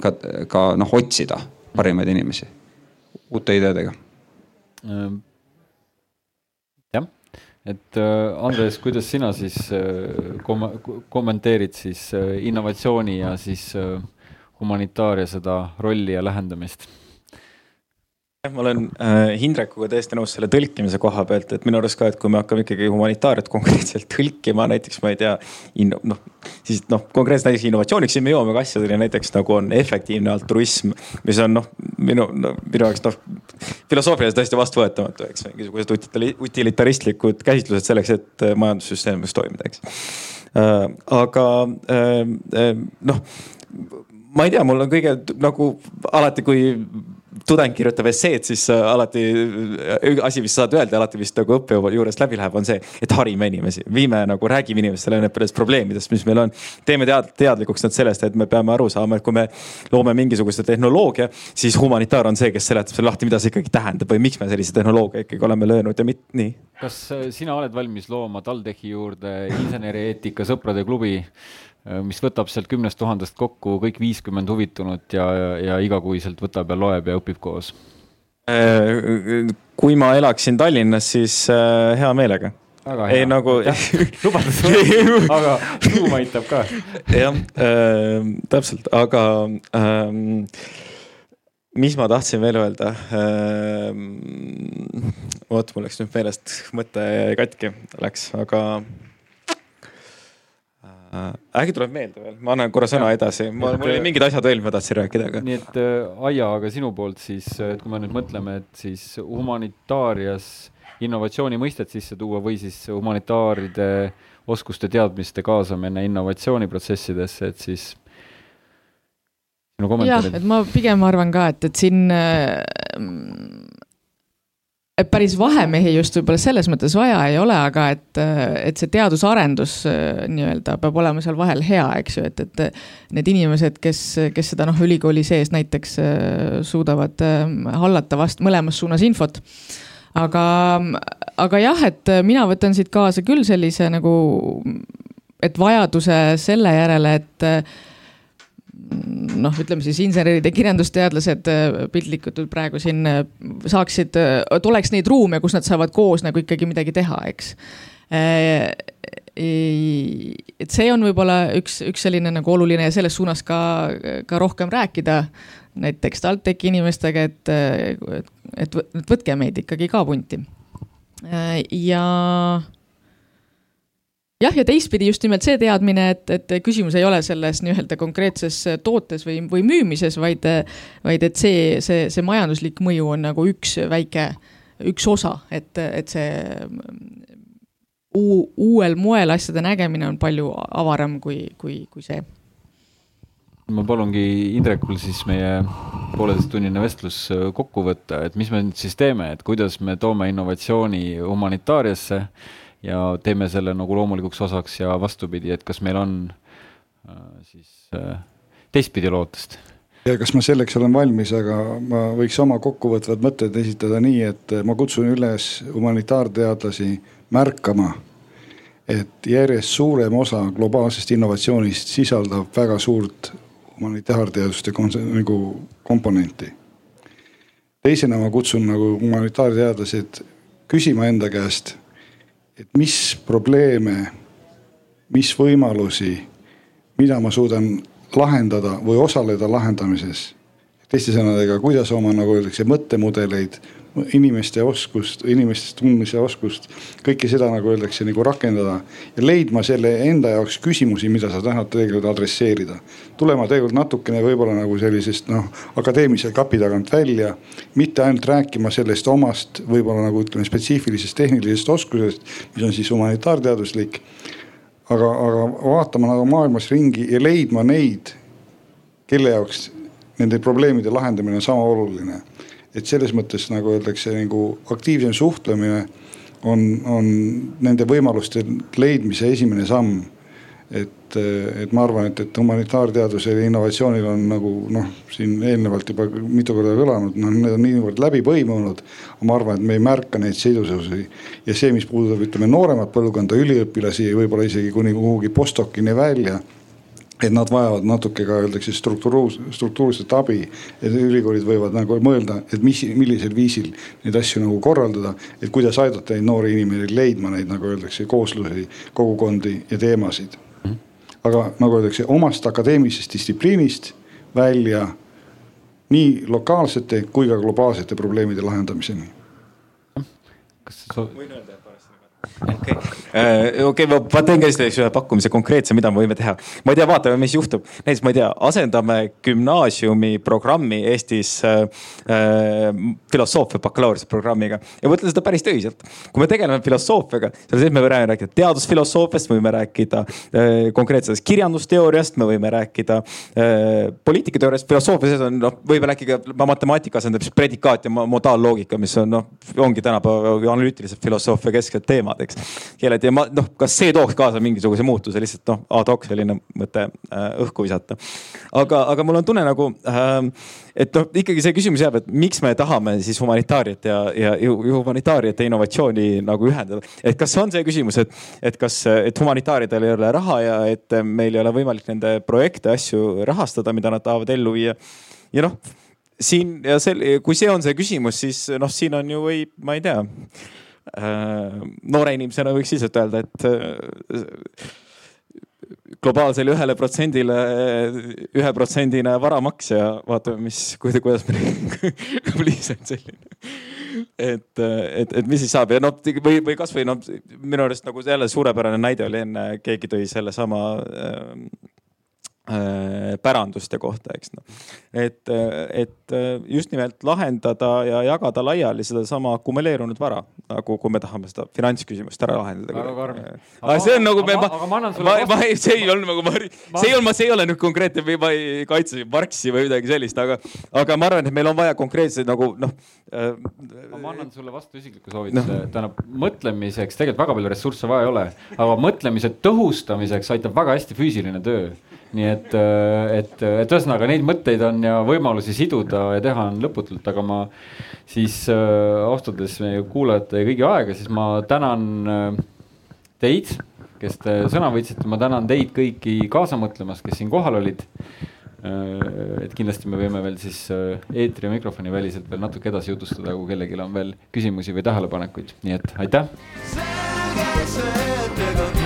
ka, ka noh, otsida parimaid inimesi uute ideedega. Ehm, jah, et äh, Andres, kuidas sina siis äh, kom kommenteerid siis äh, innovatsiooni ja siis humanitaaria seda rolli ja lähendamist? jah, ma olen äh, Hindrekuga täiesti nõus selle tõlkimise koha pealt, et minu arust ka, et kui me hakkame ikkagi humanitaariat konkreetselt tõlkima, näiteks ma ei tea, noh, siis noh, konkreetselt näiteks innovatsiooniks, siin me jõuame ka asjadeni näiteks nagu on efektiivne altruism, mis on noh, minu no,, minu jaoks noh, filosoofiliselt täiesti vastuvõetamatu, eks, mingisugused utilitaristlikud käsitlused selleks, et majandussüsteem võiks toimida, eks äh,. aga äh, äh, noh ma ei tea, mul on kõige nagu alati, kui tudeng kirjutab esseed, siis äh, alati äh, asi, mis saad öelda, alati vist nagu õppejõu juurest läbi läheb, on see, et harime inimesi, viime nagu, räägime inimestele nendest probleemidest, mis meil on. teeme tead, teadlikuks nad sellest, et me peame aru saama, et kui me loome mingisuguse tehnoloogia, siis humanitaar on see, kes seletab selle lahti, mida see ikkagi tähendab või miks me sellise tehnoloogia ikkagi oleme löönud ja mit-, nii. kas äh, sina oled valmis looma TalTechi juurde insenerieetika sõprade klubi? Äh, mis võtab sealt kümnest tuhandest kokku kõik viiskümmend huvitunut ja, ja, ja igakuiselt võtab ja loeb ja õpib koos? Äh, kui ma elaksin Tallinnas, siis äh, hea meelega. ei nagu lubadus aga tuum aitab ka. jah äh,, täpselt, aga ähm, mis ma tahtsin veel öelda ähm,? vot, mul läks nüüd meelest mõte katki läks, aga Äh, äkki tuleb meelde veel, ma annan korra sõna ja. edasi, mul oli äh, mingid asjad veel, ma tahtsin rääkida, aga. nii et äh, Aija, aga sinu poolt siis, et kui me nüüd mõtleme, et siis humanitaarias innovatsiooni mõistet sisse tuua või siis humanitaaride oskuste, teadmiste kaasamine innovatsiooniprotsessidesse, et siis sinu kommentaarid. jah, et ma pigem arvan ka, et, et siin et päris vahemehi just võib-olla selles mõttes vaja ei ole, aga et, et see teadusarendus äh, nii-öelda peab olema seal vahel hea, eks ju, et, et need inimesed, kes, kes seda noh, ülikooli sees näiteks äh, suudavad äh, hallata vast mõlemas suunas infot. aga, aga jah, et mina võtan siit kaasa küll sellise nagu, et vajaduse selle järele, et noh, ütleme siis insenerid ja kirjandusteadlased äh, piltlikult praegu siin äh, saaksid, äh, et oleks neid ruume, kus nad saavad koos nagu ikkagi midagi teha, eks. et see on võib-olla üks, üks selline nagu oluline ja selles suunas ka, ka rohkem rääkida näiteks TalTechi inimestega, et, et, et võtke meid ikkagi ka punti. ja jah, ja teistpidi just nimelt see teadmine, et, et küsimus ei ole selles nii-öelda konkreetses tootes või, või müümises, vaid, vaid et see, see, see majanduslik mõju on nagu üks väike, üks osa, et, et see uu, uuel moel asjade nägemine on palju avaram kui, kui, kui see. ma palungi Indrekul siis meie pooleteisttunnine vestlus kokku võtta, et mis me nüüd siis teeme, et kuidas me toome innovatsiooni humanitaariasse ja teeme selle nagu loomulikuks osaks ja vastupidi, et kas meil on äh, siis äh, teistpidi lootust? ja kas ma selleks olen valmis, aga ma võiks oma kokkuvõtvad mõtted esitada nii, et ma kutsun üles humanitaarteadlasi märkama, et järjest suurem osa globaalsest innovatsioonist sisaldab väga suurt humanitaarteaduste nagu komponenti. teisena ma kutsun nagu humanitaarteadlased küsima enda käest et mis probleeme, mis võimalusi, mida ma suudan lahendada või osaleda lahendamises. teiste sõnadega, kuidas oma, nagu öeldakse, mõttemudeleid, inimeste oskust, inimestest tundmise oskust, kõike seda nagu öeldakse nagu rakendada ja leidma selle enda jaoks küsimusi, mida sa tahad tegelikult adresseerida. tulema tegelikult natukene võib-olla nagu sellisest noh, akadeemilise kapi tagant välja, mitte ainult rääkima sellest omast võib-olla nagu ütleme spetsiifilisest tehnilisest oskusest, mis on siis humanitaarteaduslik aga, aga vaatama nagu maailmas ringi ja leidma neid, kelle jaoks nende probleemide lahendamine on sama oluline. Et selles mõttes nagu öeldakse, nagu aktiivsem suhtlemine on, on nende võimaluste leidmise esimene samm et, et ma arvan, et, et humanitaarteadusel ja innovatsioonil on nagu noh, siin eelnevalt juba mitu korda kõlanud, noh, need on niivõrd läbi põimunud. ma arvan, et me ei märka neid sidususi ja see, mis puudutab, ütleme nooremat põlvkonda, üliõpilasi, võib-olla isegi kuni kuhugi postdoc'ini välja et nad vajavad natuke ka öeldakse strukturuus, struktuurset abi. et ülikoolid võivad nagu mõelda, et mis, millisel viisil neid asju nagu korraldada, et kuidas aidata neid noori inimesi leidma neid, nagu öeldakse, kooslusi, kogukondi ja teemasid aga nagu öeldakse, omast akadeemilisest distsipliinist välja nii lokaalsete kui ka globaalsete probleemide lahendamiseni. kas sa võin öelda? Okei okay. okei okay, ma teen ka siis ühe pakkumise konkreetse, mida me võime teha. ma ei tea, vaatame, mis juhtub. näiteks ma ei tea, asendame gümnaasiumi programmi Eestis uh, filosoofia bakalaureuseprogrammiga ja mõtlen seda päris tõsiselt. kui me tegeleme filosoofiaga, siis me võime rääkida teadusfilosoofiast, me võime rääkida uh, konkreetsest kirjandusteooriast, me võime rääkida uh, poliitikateooriast. filosoofias on noh, võib rääkida matemaatika asendab siis predikaat ja modaalloogika, mis on noh, ongi tänapäeva analüütilise filosoofia kesksed teemad teemad, eks. keeled ja ma noh, kas see tooks kaasa mingisuguse muutuse, lihtsalt noh, ad hoc selline mõte äh, õhku visata. aga, aga mul on tunne nagu äh,, et noh, ikkagi see küsimus jääb, et miks me tahame siis humanitaariat ja, ja humanitaariat ja innovatsiooni nagu ühendada. et kas on see küsimus, et, et kas, et humanitaaridel ei ole raha ja et meil ei ole võimalik nende projekte, asju rahastada, mida nad tahavad ellu viia. ja noh siin ja sel, kui see on see küsimus, siis noh, siin on ju või ma ei tea noore inimesena võiks lihtsalt öelda, et äh, globaalsele ühele protsendile üheprotsendine varamaks ja vaatame, mis, kuidas meil lihtsalt selline. et, et, et mis siis saab ja noh, või, või kasvõi noh, minu arust nagu jälle suurepärane näide oli enne, keegi tõi sellesama äh, Äh, päranduste kohta, eks noh. et, et just nimelt lahendada ja jagada laiali sedasama akumuleerunud vara, nagu kui me tahame seda finantsküsimust ära lahendada. väga karm. aga see on nagu, ma, ma, ma, ma, see ei olnud nagu, see ei olnud, see ei ole nüüd konkreetne või ma ei kaitse Marxi või midagi sellist, aga, aga ma arvan, et meil on vaja konkreetseid nagu noh äh,. ma annan sulle vastu isikliku soovituse no., tähendab mõtlemiseks tegelikult väga palju ressursse vaja ei ole, aga mõtlemise tõhustamiseks aitab väga hästi füüsiline töö nii et, äh, et, et ühesõnaga neid mõtteid on ja võimalusi siduda ja teha on lõputult, aga ma siis äh, austades meie kuulajate kõigi aega, siis ma tänan äh, teid, kes te sõna võtsite, ma tänan teid kõiki kaasa mõtlemast, kes siin kohal olid. et kindlasti me võime veel siis eetri ja mikrofoni väliselt veel natuke edasi jutustada, kui kellelgi on veel küsimusi või tähelepanekuid, nii et aitäh. selge see, et ega